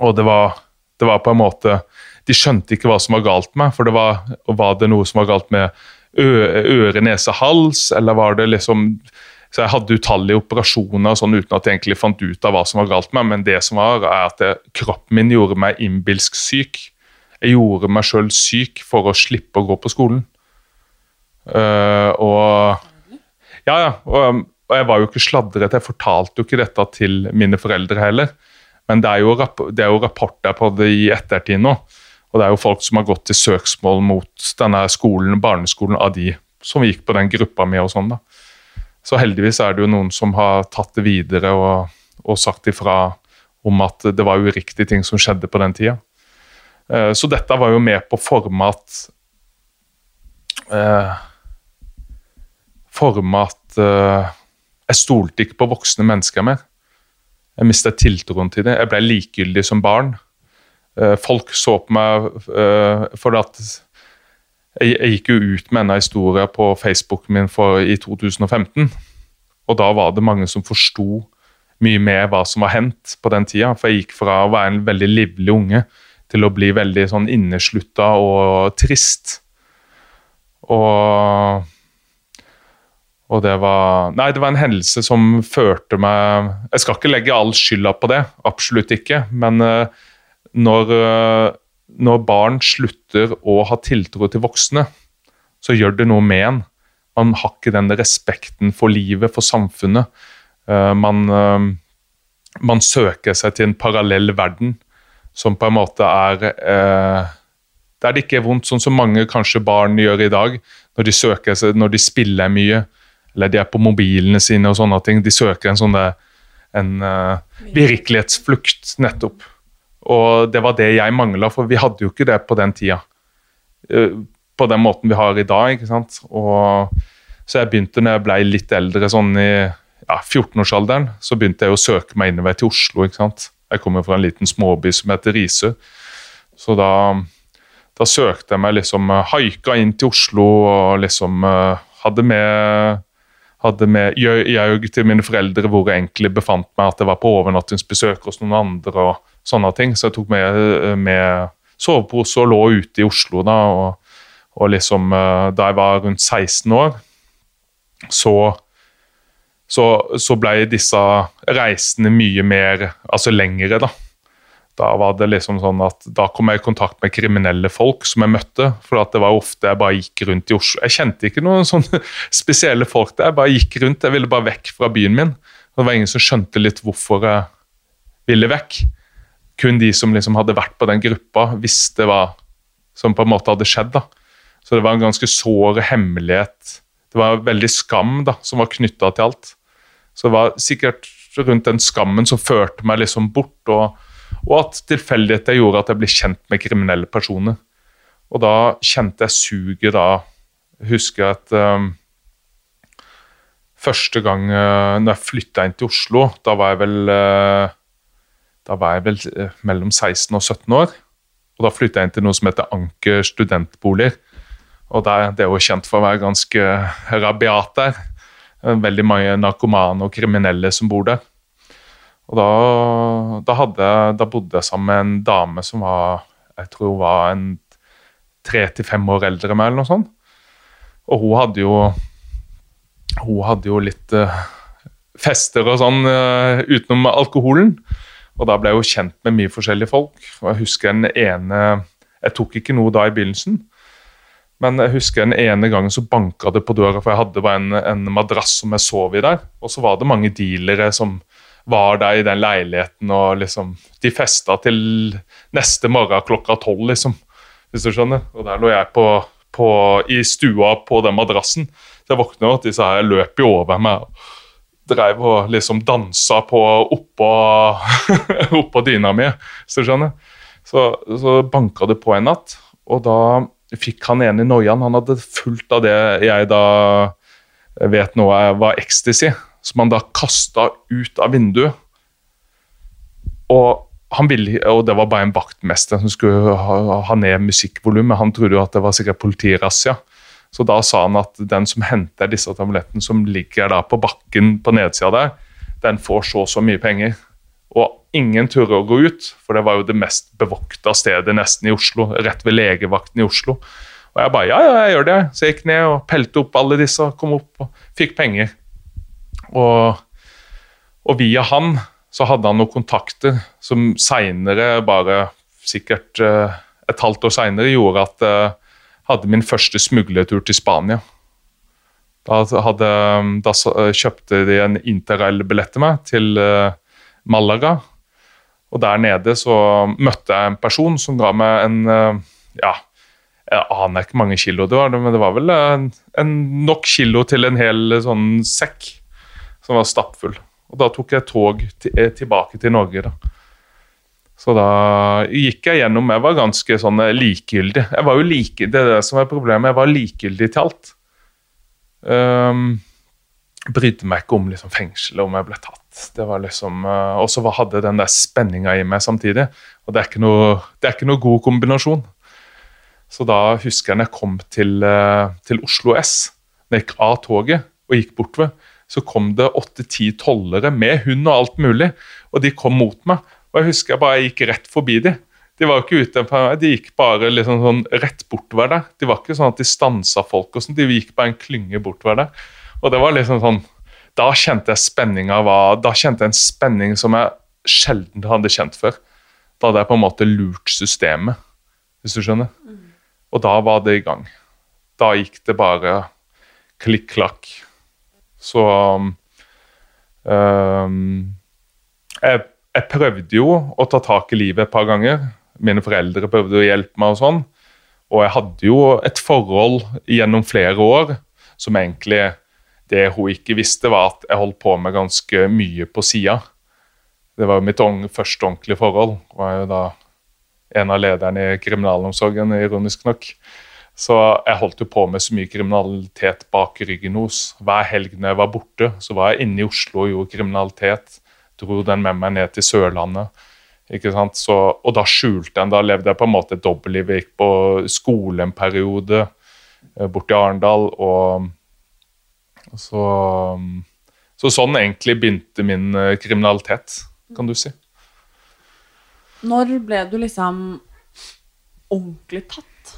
Og det var, det var, på en måte De skjønte ikke hva som var galt med meg, for det var, var det noe som var galt med øre, nese, hals, eller var det liksom så Jeg hadde utallige operasjoner sånn uten at jeg egentlig fant ut av hva som var galt med meg, men det som var, er at jeg, kroppen min gjorde meg innbilsk syk. Jeg gjorde meg sjøl syk for å slippe å gå på skolen. Uh, og Ja, ja. Og, og, jeg var jo ikke sladret. Jeg fortalte jo ikke dette til mine foreldre heller. Men det er jo, det er jo rapporter på det i ettertid nå. Og det er jo folk som har gått til søksmål mot denne skolen, barneskolen av de som gikk på den gruppa med og sånn. da. Så heldigvis er det jo noen som har tatt det videre og, og sagt ifra om at det var uriktige ting som skjedde på den tida. Uh, så dette var jo med på å forme at eh, Forme at eh, jeg stolte ikke på voksne mennesker mer. Jeg mistet tiltroen til det. Jeg ble likegyldig som barn. Eh, folk så på meg uh, for at jeg, jeg, gikk jo ut med denne historien på Facebooken min for, i 2015. Og da var det mange som forsto mye mer hva som var hendt på den tida. For jeg gikk fra å være en veldig livlig unge til å bli veldig sånn inneslutta og trist. Og og det var Nei, det var en hendelse som førte meg Jeg skal ikke legge all skylda på det, absolutt ikke. Men uh, når, eh, når, barn slutter å ha tiltro til voksne, så gjør det noe med en. Man har ikke den respekten for livet, for samfunnet. Eh, man, eh, man søker seg til en parallell verden som på en måte er Der det ikke er vondt, sånn som mange kanskje barn gjør i dag. Når de søker seg, når de spiller mye, eller de er på mobilene sine og sånne ting. De søker en sånn en, uh, virkelighetsflukt, nettopp. Og det var det jeg mangla, for vi hadde jo ikke det på den tida. Eh, på den måten vi har i dag. ikke sant? Og, så jeg begynte når jeg ble litt eldre, sånn i ja, 14-årsalderen, så begynte jeg å søke meg innover til Oslo. ikke sant? Jeg kommer fra en liten småby som heter Risø. Så da, da søkte jeg meg liksom eh, Haika inn til Oslo og liksom uh, hadde med hadde med jaug til mine foreldre hvor jeg egentlig befant meg, at jeg var på overnattingsbesøk hos noen andre. og sånne ting. Så jeg tok med, eh, med sovepose og lå ute i Oslo da. Og, og liksom eh, Da jeg var rundt 16 år, så så, så ble disse reisene mye mer Altså lengre, da. Da var det liksom sånn at da kom jeg i kontakt med kriminelle folk som jeg møtte. For det var ofte jeg bare gikk rundt i Oslo. Jeg kjente ikke noen sånne spesielle folk der. Jeg bare gikk rundt. Jeg ville bare vekk fra byen min. Det var ingen som skjønte litt hvorfor jeg ville vekk kun de som liksom hadde vært på den gruppa, visste hva som på en måte hadde skjedd. da. Så det var en ganske sår hemmelighet. Det var veldig skam da, som var knytta til alt. Så det var sikkert rundt den skammen som førte meg liksom bort, og, og at tilfeldigheter gjorde at jeg ble kjent med kriminelle personer. Og da kjente jeg suget da Husker jeg at um, første gang uh, når jeg flytta inn til Oslo, da var jeg vel uh, da var jeg vel eh, mellom 16 og 17 år. Og Da flytta jeg inn til noe som heter Anker studentboliger. Og der, Det er jo kjent for å være ganske rabiat der. Veldig mange narkomane og kriminelle som bor der. Og da, da, hadde, da, bodde jeg sammen med en dame som var jeg tror hun var en tre til fem år eldre enn meg, eller noe sånt. Og hun hadde jo Hun hadde jo litt uh, fester og sånn uh, utenom alkoholen. Og da ble jeg jo kjent med mye forskjellige folk. Og jeg husker den ene Jeg tok ikke noe da i begynnelsen. Men jeg husker den ene gangen så banka det på døra, for jeg hadde bare en, en madrass som jeg sov i der. Og så var det mange dealere som var der i den leiligheten, og liksom De festa til neste morgen klokka tolv, liksom. Hvis du skjønner. Og der lå jeg på, på, i stua på den madrassen. Så jeg våkna, og disse her løp jo over meg. Dreiv og liksom dansa på oppå, oppå dyna mi, hvis du skjønner. Så, så banka det på en natt, og da fikk han ene noiaen. Han hadde fulgt av det jeg da vet nå var ecstasy, som han da kasta ut av vinduet. Og, ville, og det var bare en vaktmester som skulle ha, ha ned musikkvolumet. Han trodde jo at det var sikkert politirazzia. Så da sa han at den som henter disse tablettene som ligger da på bakken på nedsida der, den får så og så mye penger. Og ingen turte å gå ut, for det var jo det mest bevokta stedet nesten i Oslo. Rett ved legevakten i Oslo. Og jeg bare ja, ja, jeg gjør det. Så jeg gikk ned og pelte opp alle disse, kom opp og fikk penger. Og, og via han så hadde han noen kontakter som seinere, bare sikkert uh, et halvt år seinere, gjorde at uh, hadde min første smuglertur til Spania. Da, hadde, da kjøpte de en interrail-billett til meg til uh, Malaga. Og der nede så møtte jeg en person som ga meg en eh, ja, jeg aner ikke mange kilo det var, men det var vel en, en nok kilo til en hel sånn sekk som var stappfull. Og da tok jeg tog til, tilbake til Norge. da. Så da gikk jeg gjennom Jeg var ganske sånn likegyldig. Jeg var jo like, Det er det som er problemet. Jeg var likegyldig til alt. Um, brydde meg ikke om liksom, fengselet, om jeg ble tatt det var liksom uh, Og så hadde den der spenninga i meg samtidig. Og det er, ikke noe, det er ikke noe god kombinasjon. Så da husker jeg når jeg kom til, uh, til Oslo S, når jeg gikk av toget og gikk bortover, så kom det åtte-ti tollere med hund og alt mulig, og de kom mot meg. Og jeg husker jeg bare gikk rett forbi dem. De var ikke ute de gikk bare liksom sånn rett bortover der. De var ikke sånn at de stansa folk, og sånn, de gikk bare en klynge bortover der. Og det var liksom sånn da kjente jeg spenninga Da kjente jeg en spenning som jeg sjelden hadde kjent før. Da hadde jeg på en måte lurt systemet, hvis du skjønner. Og da var det i gang. Da gikk det bare klikk-klakk. Så um, jeg, jeg, prøvde jo å ta tak i livet et par ganger. Mine foreldre prøvde å hjelpe meg og sånn. Og jeg hadde jo et forhold gjennom flere år som egentlig det hun ikke visste, var at jeg holdt på med ganske mye på sida. Det var jo mitt første ordentlige forhold. Jeg var jo da en av lederne i kriminalomsorgen, ironisk nok. Så jeg holdt jo på med så mye kriminalitet bak ryggen hos. Hver helg når jeg var borte, så var jeg inne i Oslo og gjorde kriminalitet. Dro den med meg ned til Sørlandet. Ikke sant? Så, og da skjulte jeg Da levde jeg på en måte et dobbeltliv. Jeg gikk på skole en periode bort borte i Arendal. og så, um, så, sånn egentlig begynte min uh, kriminalitet, kan du si. Når ble du liksom ordentlig tatt?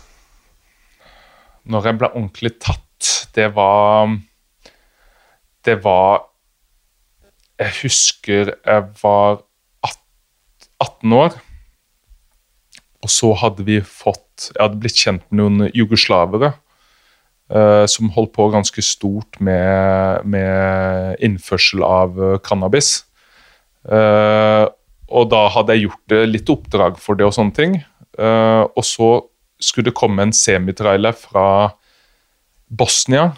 Når jeg ble ordentlig tatt, det var Det var Jeg husker jeg var 18 år. Og så hadde vi fått Jeg hadde blitt kjent med noen jugoslavere Uh, som holdt på ganske stort med, med innførsel av uh, cannabis. Uh, og da hadde jeg gjort litt oppdrag for det og sånne ting. og så skulle det komme en semitrailer fra Bosnia.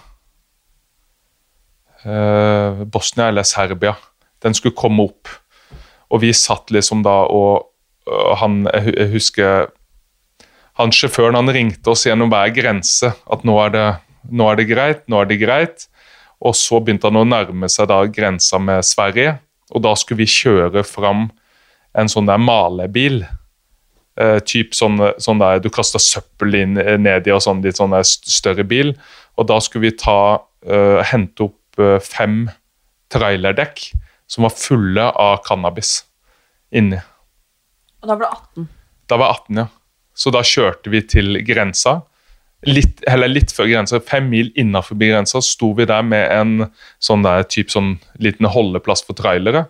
Bosnia eller Serbia. Den skulle komme opp. Og vi satt liksom da og han, Jeg husker han sjåføren han ringte oss gjennom hver grense at nå er, det, nå er det greit, nå er det greit. Og så begynte han å nærme seg da grensa med Sverige, og da skulle vi kjøre fram en sånn der malebil. Eh, typ sånn, sånn, der du kaster søppel inn, eh, ned i og sånn litt sånn der større bil. Og da skulle vi ta, eh, hente opp fem trailerdekk som var fulle av cannabis inni. Og da ble du 18. Da var jeg 18, ja. Så da kjørte vi til grensa. Litt, eller litt før grensa, fem mil innafor grensa, sto vi der med en sånn der, typ sånn liten holdeplass for trailere.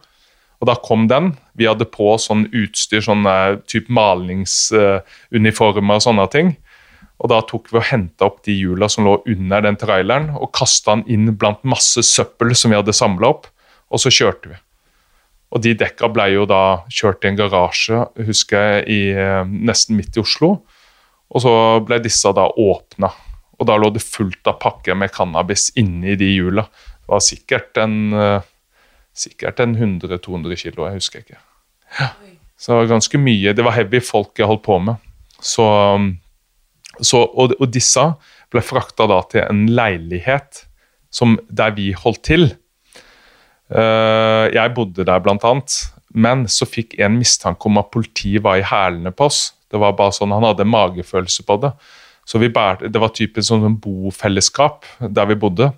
Og da kom den. Vi hadde på sånn utstyr, sånn type malingsuniformer og sånne ting. Og da tok vi og henta opp de hjula som lå under den traileren, og kasta den inn blant masse søppel som vi hadde samla opp, og så kjørte vi. Og de dekka ble jo da kjørt i en garasje, husker jeg, i, eh, nesten midt i Oslo. Og så ble disse da åpna, og da lå det fullt av pakker med cannabis inni de hjula. Det var sikkert en, eh, sikkert en 100-200 kilo, jeg husker ikke. Ja. Så ganske mye. Det var heavy folk jeg holdt på med. Så, så, og, og, disse ble frakta til en leilighet som, der vi holdt til. Uh, jeg bodde der, blant annet. Men så fikk en mistanke om at politiet var i hælene på oss. Det var bare sånn, Han hadde magefølelse på det. Så bærte, Det var typisk sånn bofellesskap der vi bodde.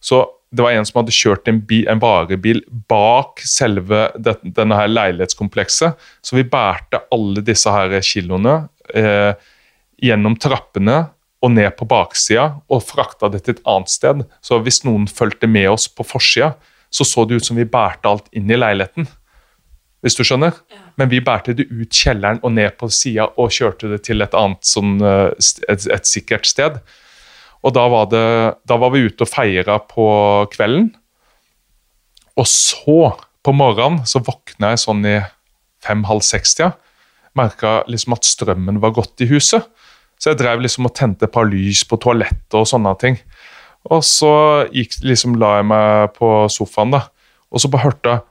Så det var en som hadde kjørt en, bil, en varebil bak selve det, denne her leilighetskomplekset. Så vi bærte alle disse her kiloene eh, gjennom trappene og ned på baksida og frakta det til et annet sted. Så hvis noen fulgte med oss på forsida, så så det ut som vi bærte alt inn i leiligheten. Hvis du skjønner? Ja. Men vi bærte det ut kjelleren og ned på sida og kjørte det til et annet sånn, eh, et, et sikkert sted. Og da var, det, da var vi ute og feira på kvelden. Og så, på morgenen, så våkna jeg sånn i fem-halv seks-tida. Merka liksom at strømmen var gått i huset. Så jeg drev liksom og tente et par lys på toalettet og sånne ting. Og så gikk, liksom, la jeg meg på sofaen, da. Og så bare hørte jeg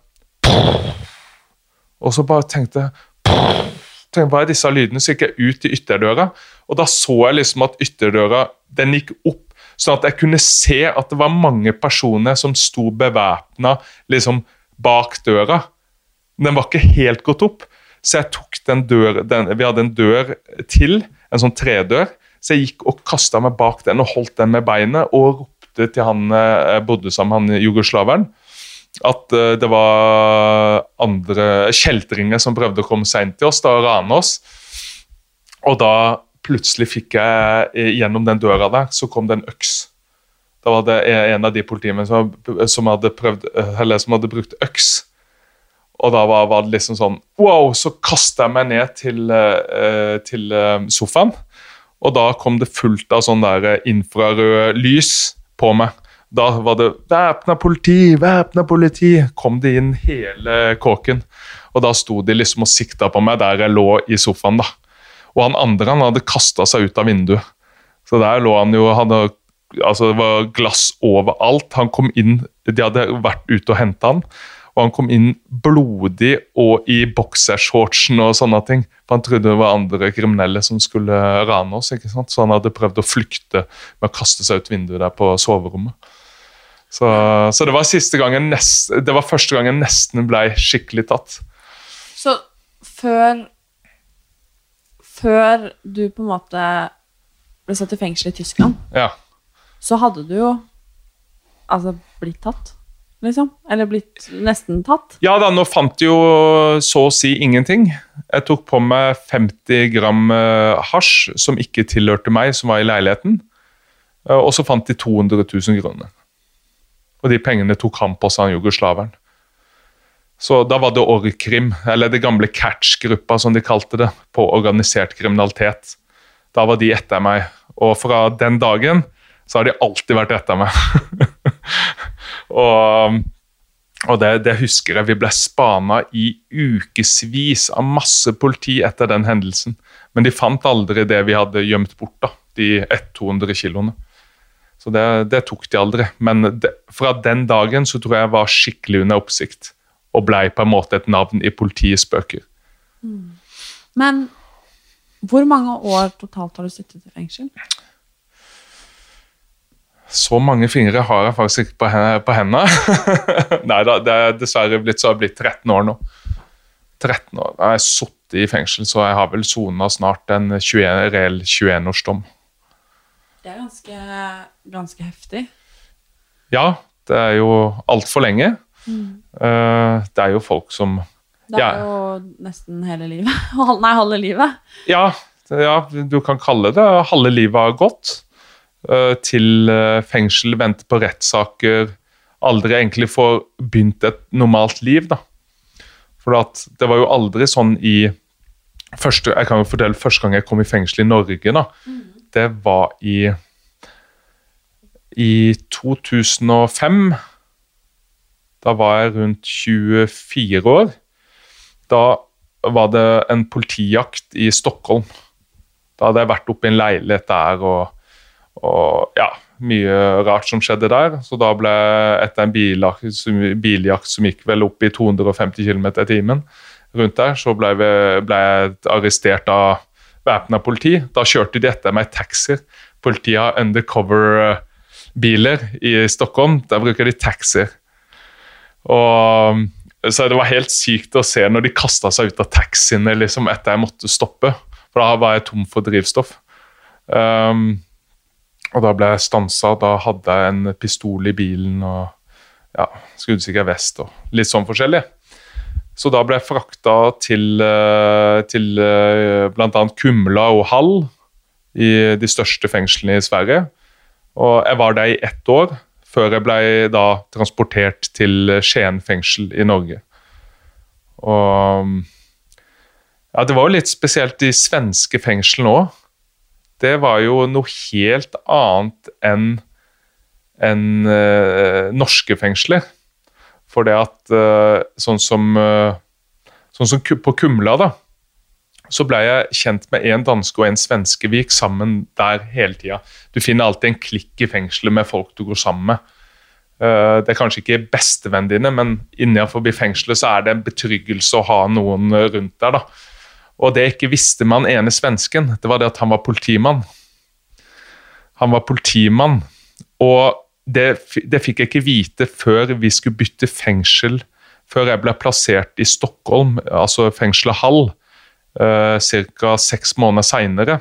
Og så bare tenkte jeg Hva er disse lydene? Så gikk jeg ut i ytterdøra, og da så jeg liksom at ytterdøra den gikk opp, sånn at jeg kunne se at det var mange personer som sto bevæpna liksom, bak døra. Den var ikke helt gått opp, så jeg tok den dør, den, Vi hadde en dør til, en sånn tredør, så jeg gikk og kasta meg bak den og holdt den med beinet og ropte til han jeg bodde sammen han jugoslaveren, at uh, det var andre kjeltringer som prøvde å komme seg til oss da, og rane oss. Og da plutselig fikk jeg eh, gjennom den døra der, så kom det en øks. Da var det en av de politimennene som, som, eh, som hadde brukt øks. Og da var, var, det liksom sånn Wow! Så kasta jeg meg ned til, uh, til uh, sofaen. Og da kom det fullt av sånn der infrarød lys på meg. Da var det 'væpna politi', 'væpna politi'. Kom det inn hele kåken. Og da sto de liksom og sikta på meg der jeg lå i sofaen. da. Og han andre han hadde kasta seg ut av vinduet. Så der lå han jo hadde, altså Det var glass overalt. Han kom inn, De hadde vært ute og henta han. Og han kom inn blodig og i boksershortsen og sånne ting. For han trodde det var andre kriminelle som skulle rane oss. ikke sant? Så han hadde prøvd å flykte med å kaste seg ut vinduet der på soverommet. Så, så det var gangen det var første gang jeg nesten ble skikkelig tatt. Så før før du på en måte ble satt i fengsel i Tyskland, ja. så hadde du jo altså blitt tatt, liksom? Eller blitt nesten tatt? Ja da, nå fant de jo så å si ingenting. Jeg tok på meg 50 gram eh, hasj som ikke tilhørte meg, som var i leiligheten. Eh, og så fant de 200 000 kroner. Og de pengene tok han på seg, han jugoslaveren. Så da var det Orkrim, eller det gamle Catch-gruppa som de kalte det, på organisert kriminalitet. Da var de etter meg, og fra den dagen så har de alltid vært etter meg. og, og det, det, husker jeg. Vi ble spana i ukevis av masse politi etter den hendelsen. Men de fant aldri det vi hadde gjemt bort, da, de 100-200 kiloene. Så det, det, tok de aldri. Men det, fra den dagen så tror jeg jeg var skikkelig under oppsikt og blei på en måte et navn i politiets bøker. Mm. Men hvor mange år totalt har du sittet i fengsel? Så mange fingre har jeg faktisk ikke på, hendene. Nei da, det er dessverre blitt, så har blitt 13 år nå. 13 år. Jeg har sittet i fengsel, så jeg har vel sona snart en 21, reell 21-årsdom. Det er ganske, ganske heftig. Ja, det er jo altfor lenge. Mm. det er jo folk som Det er Ja. jo nesten hele livet. Nei, halve livet. Ja, ja, du kan kalle det halve livet har gått. Eh, til eh, fengsel, vente på rettssaker, aldri egentlig få begynt et normalt liv. da. For at det var jo aldri sånn i første, Jeg kan jo fortelle første gang jeg kom i fengsel i Norge. da, Det var i i 2005. Da var jeg rundt 24 år. Da var det en politijakt i Stockholm. Da hadde jeg vært oppe i en leilighet der og, og ja, mye rart som skjedde der. Så da ble etter en biljakt, som- biljakt som gikk vel opp i 250 km i timen rundt der, så ble, vi, ble jeg arrestert av væpna politi. Da kjørte de etter meg taxier. Politiet har undercover-biler i Stockholm. Der bruker de taxier. Og så Det var helt sykt å se når de kasta seg ut av taxiene liksom, etter jeg måtte stoppe. For da var jeg tom for drivstoff. Um, og da ble jeg stansa. Da hadde jeg en pistol i bilen og ja, skuddsikker vest og litt sånn forskjellig. Så da ble jeg frakta til, eh, til eh, bl.a. Kumla og Hall, i de største fengslene i Sverige. Og jeg var der i ett år, før jeg ble da transportert til Skien fengsel i Norge. Og ja, det var jo litt spesielt de svenske fengslene òg. Det var jo noe helt annet enn enn uh, norske fengsler. For det at uh, sånn som, uh, sånn som på Kumla, da, så ble jeg kjent med en danske og en svenske. Vi gikk sammen der hele tida. Du finner alltid en klikk i fengselet med folk du går sammen med. Det er kanskje ikke bestevennene dine, men innenfor fengselet så er det en betryggelse å ha noen rundt der. da. Og det ikke visste med han ene svensken, det var det at han var politimann. Han var politimann, og det, det fikk jeg ikke vite før vi skulle bytte fengsel, før jeg ble plassert i Stockholm, altså fengselet Hall, uh, ca. seks måneder seinere.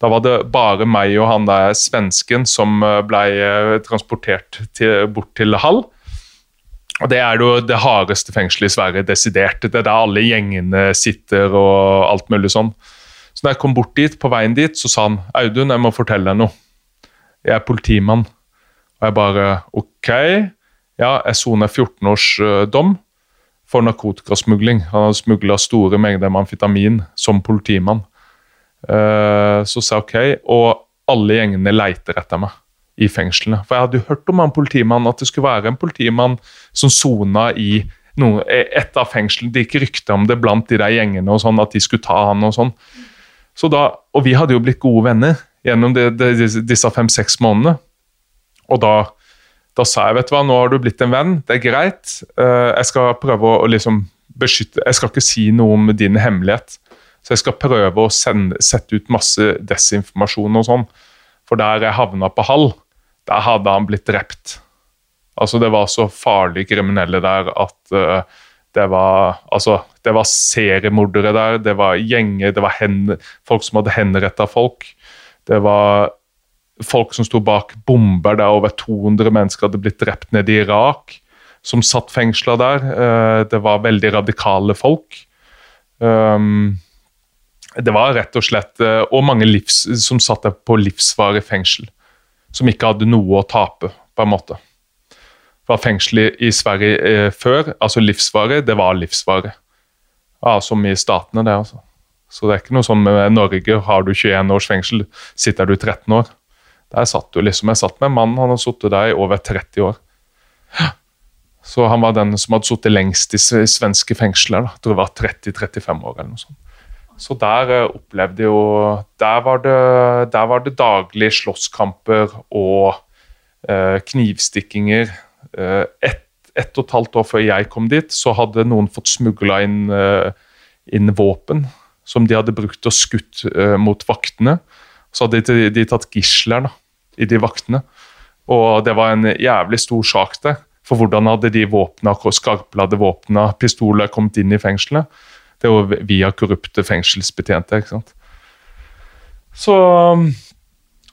Da var det bare meg og han der svensken som eh, ble eh, transportert til, bort til Hall. Og Det er jo det hardeste fengselet i Sverige, desidert. Det er der alle gjengene sitter og alt mulig sånn. Så da jeg kom bort dit, på veien dit, så sa han Audun, jeg må fortelle deg noe. Jeg er politimann. Og jeg bare OK. Ja, jeg soner 14 års eh, dom for narkotikasmugling. Han hadde smugla store mengder med amfetamin som politimann. Eh, så sa jeg OK, og alle gjengene leiter etter meg i fengslene. For jeg hadde jo hørt om han politimannen, at det skulle være en politimann som sona i noe, et av fengslene. Det gikk rykter om det blant de der gjengene, og sånn, at de skulle ta han og sånn. Så da, og vi hadde jo blitt gode venner gjennom det, det, disse- fem-seks månedene. Og da, da sa jeg, vet du hva, nå har du blitt en venn, det er greit. Eh, jeg skal prøve å, liksom beskytte Jeg skal ikke si noe om din hemmelighet. Så jeg skal prøve å sende, sette ut masse desinformasjon og sånn. For der jeg havna på Hall, der hadde han blitt drept. Altså, det var så farlige kriminelle der at uh, det var Altså, det var seriemordere der, det var gjenger, det var hen, folk som hadde henretta folk. Det var folk som sto bak bomber der over 200 mennesker hadde blitt drept nede i Irak, som satt fengsla der. Uh, Det var veldig radikale folk. Um, det var rett og slett eh, Og mange livs, som satt der på livsvarig fengsel. Som ikke hadde noe å tape, på en måte. Det var fengsel i, Sverige eh, før, altså livsvare, det var livsvare. Ja, som i statene, det, altså. Så det er ikke noe sånn med Norge, har du 21 års fengsel, sitter du 13 år. Der satt du liksom, Jeg satt med en mann, han har sittet der i over 30 år. Så han var den som hadde sittet lengst i svenske fengsler. da. Jeg tror det var 30-35 år eller noe sånt. Så der eh, opplevde jo Der var det, der var det daglige slåsskamper og eh, knivstikkinger. Eh, ett et og et halvt år før jeg kom dit, så hadde noen fått smugla inn, inn våpen som de hadde brukt og skutt mot vaktene. Så hadde de, de tatt gisler i de vaktene. Og det var en jævlig stor sak der. For hvordan hadde de våpna, skarpladde våpna, pistoler kommet inn i fengselet? Det er jo via korrupte fengselsbetjente. ikke sant? Så,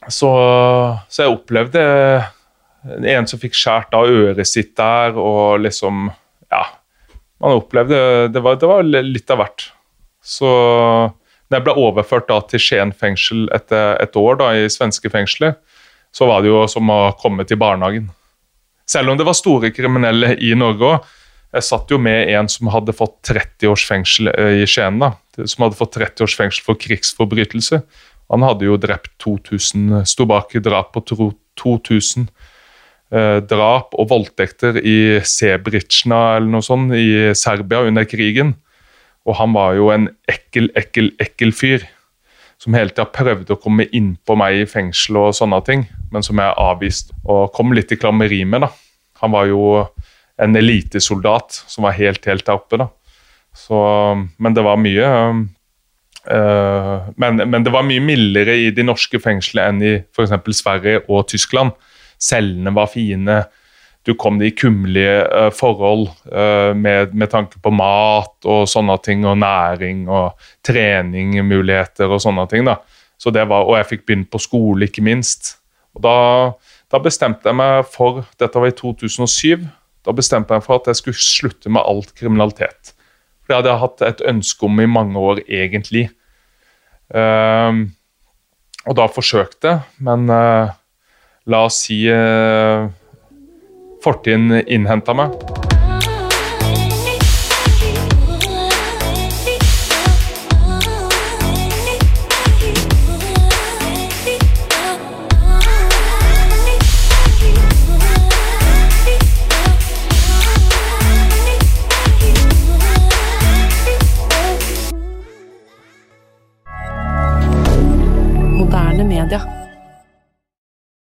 så, så jeg opplevde En som fikk skåret av øret sitt der, og liksom Ja. Man opplevde Det var, det var litt av hvert. Så når jeg ble overført da til Skien fengsel etter et år da i svenske fengsler, så var det jo som å komme til barnehagen. Selv om det var store kriminelle i Norge òg. Jeg satt jo med en som hadde fått 30 års fengsel eh, i Skien. Som hadde fått 30 års fengsel for krigsforbrytelse. Han hadde jo drept 2000, sto bak drap på 2000 eh, drap og voldtekter i Sebritsjna eller noe sånt i Serbia under krigen. Og han var jo en ekkel, ekkel, ekkel fyr. Som hele tida prøvde å komme innpå meg i fengsel og sånne ting, men som jeg avviste og kom litt i klammeri med. da. Han var jo en elitesoldat som var helt, helt der oppe. da. Så, men det var mye øh, men, men, det var mye mildere i de norske fengslene enn i f.eks. Sverige og Tyskland. Cellene var fine du kom i kummerlige uh, forhold uh, med, med, tanke på mat og sånne ting, og næring og treningmuligheter og sånne ting. da. Så det var, Og jeg fikk begynne på skole, ikke minst. Og da, da, bestemte jeg meg for Dette var i 2007. Da bestemte jeg meg for at jeg skulle slutte med alt kriminalitet. For det hadde jeg hatt et ønske om i mange år, egentlig. Uh, og da forsøkte jeg, men la oss si fortiden innhenta meg.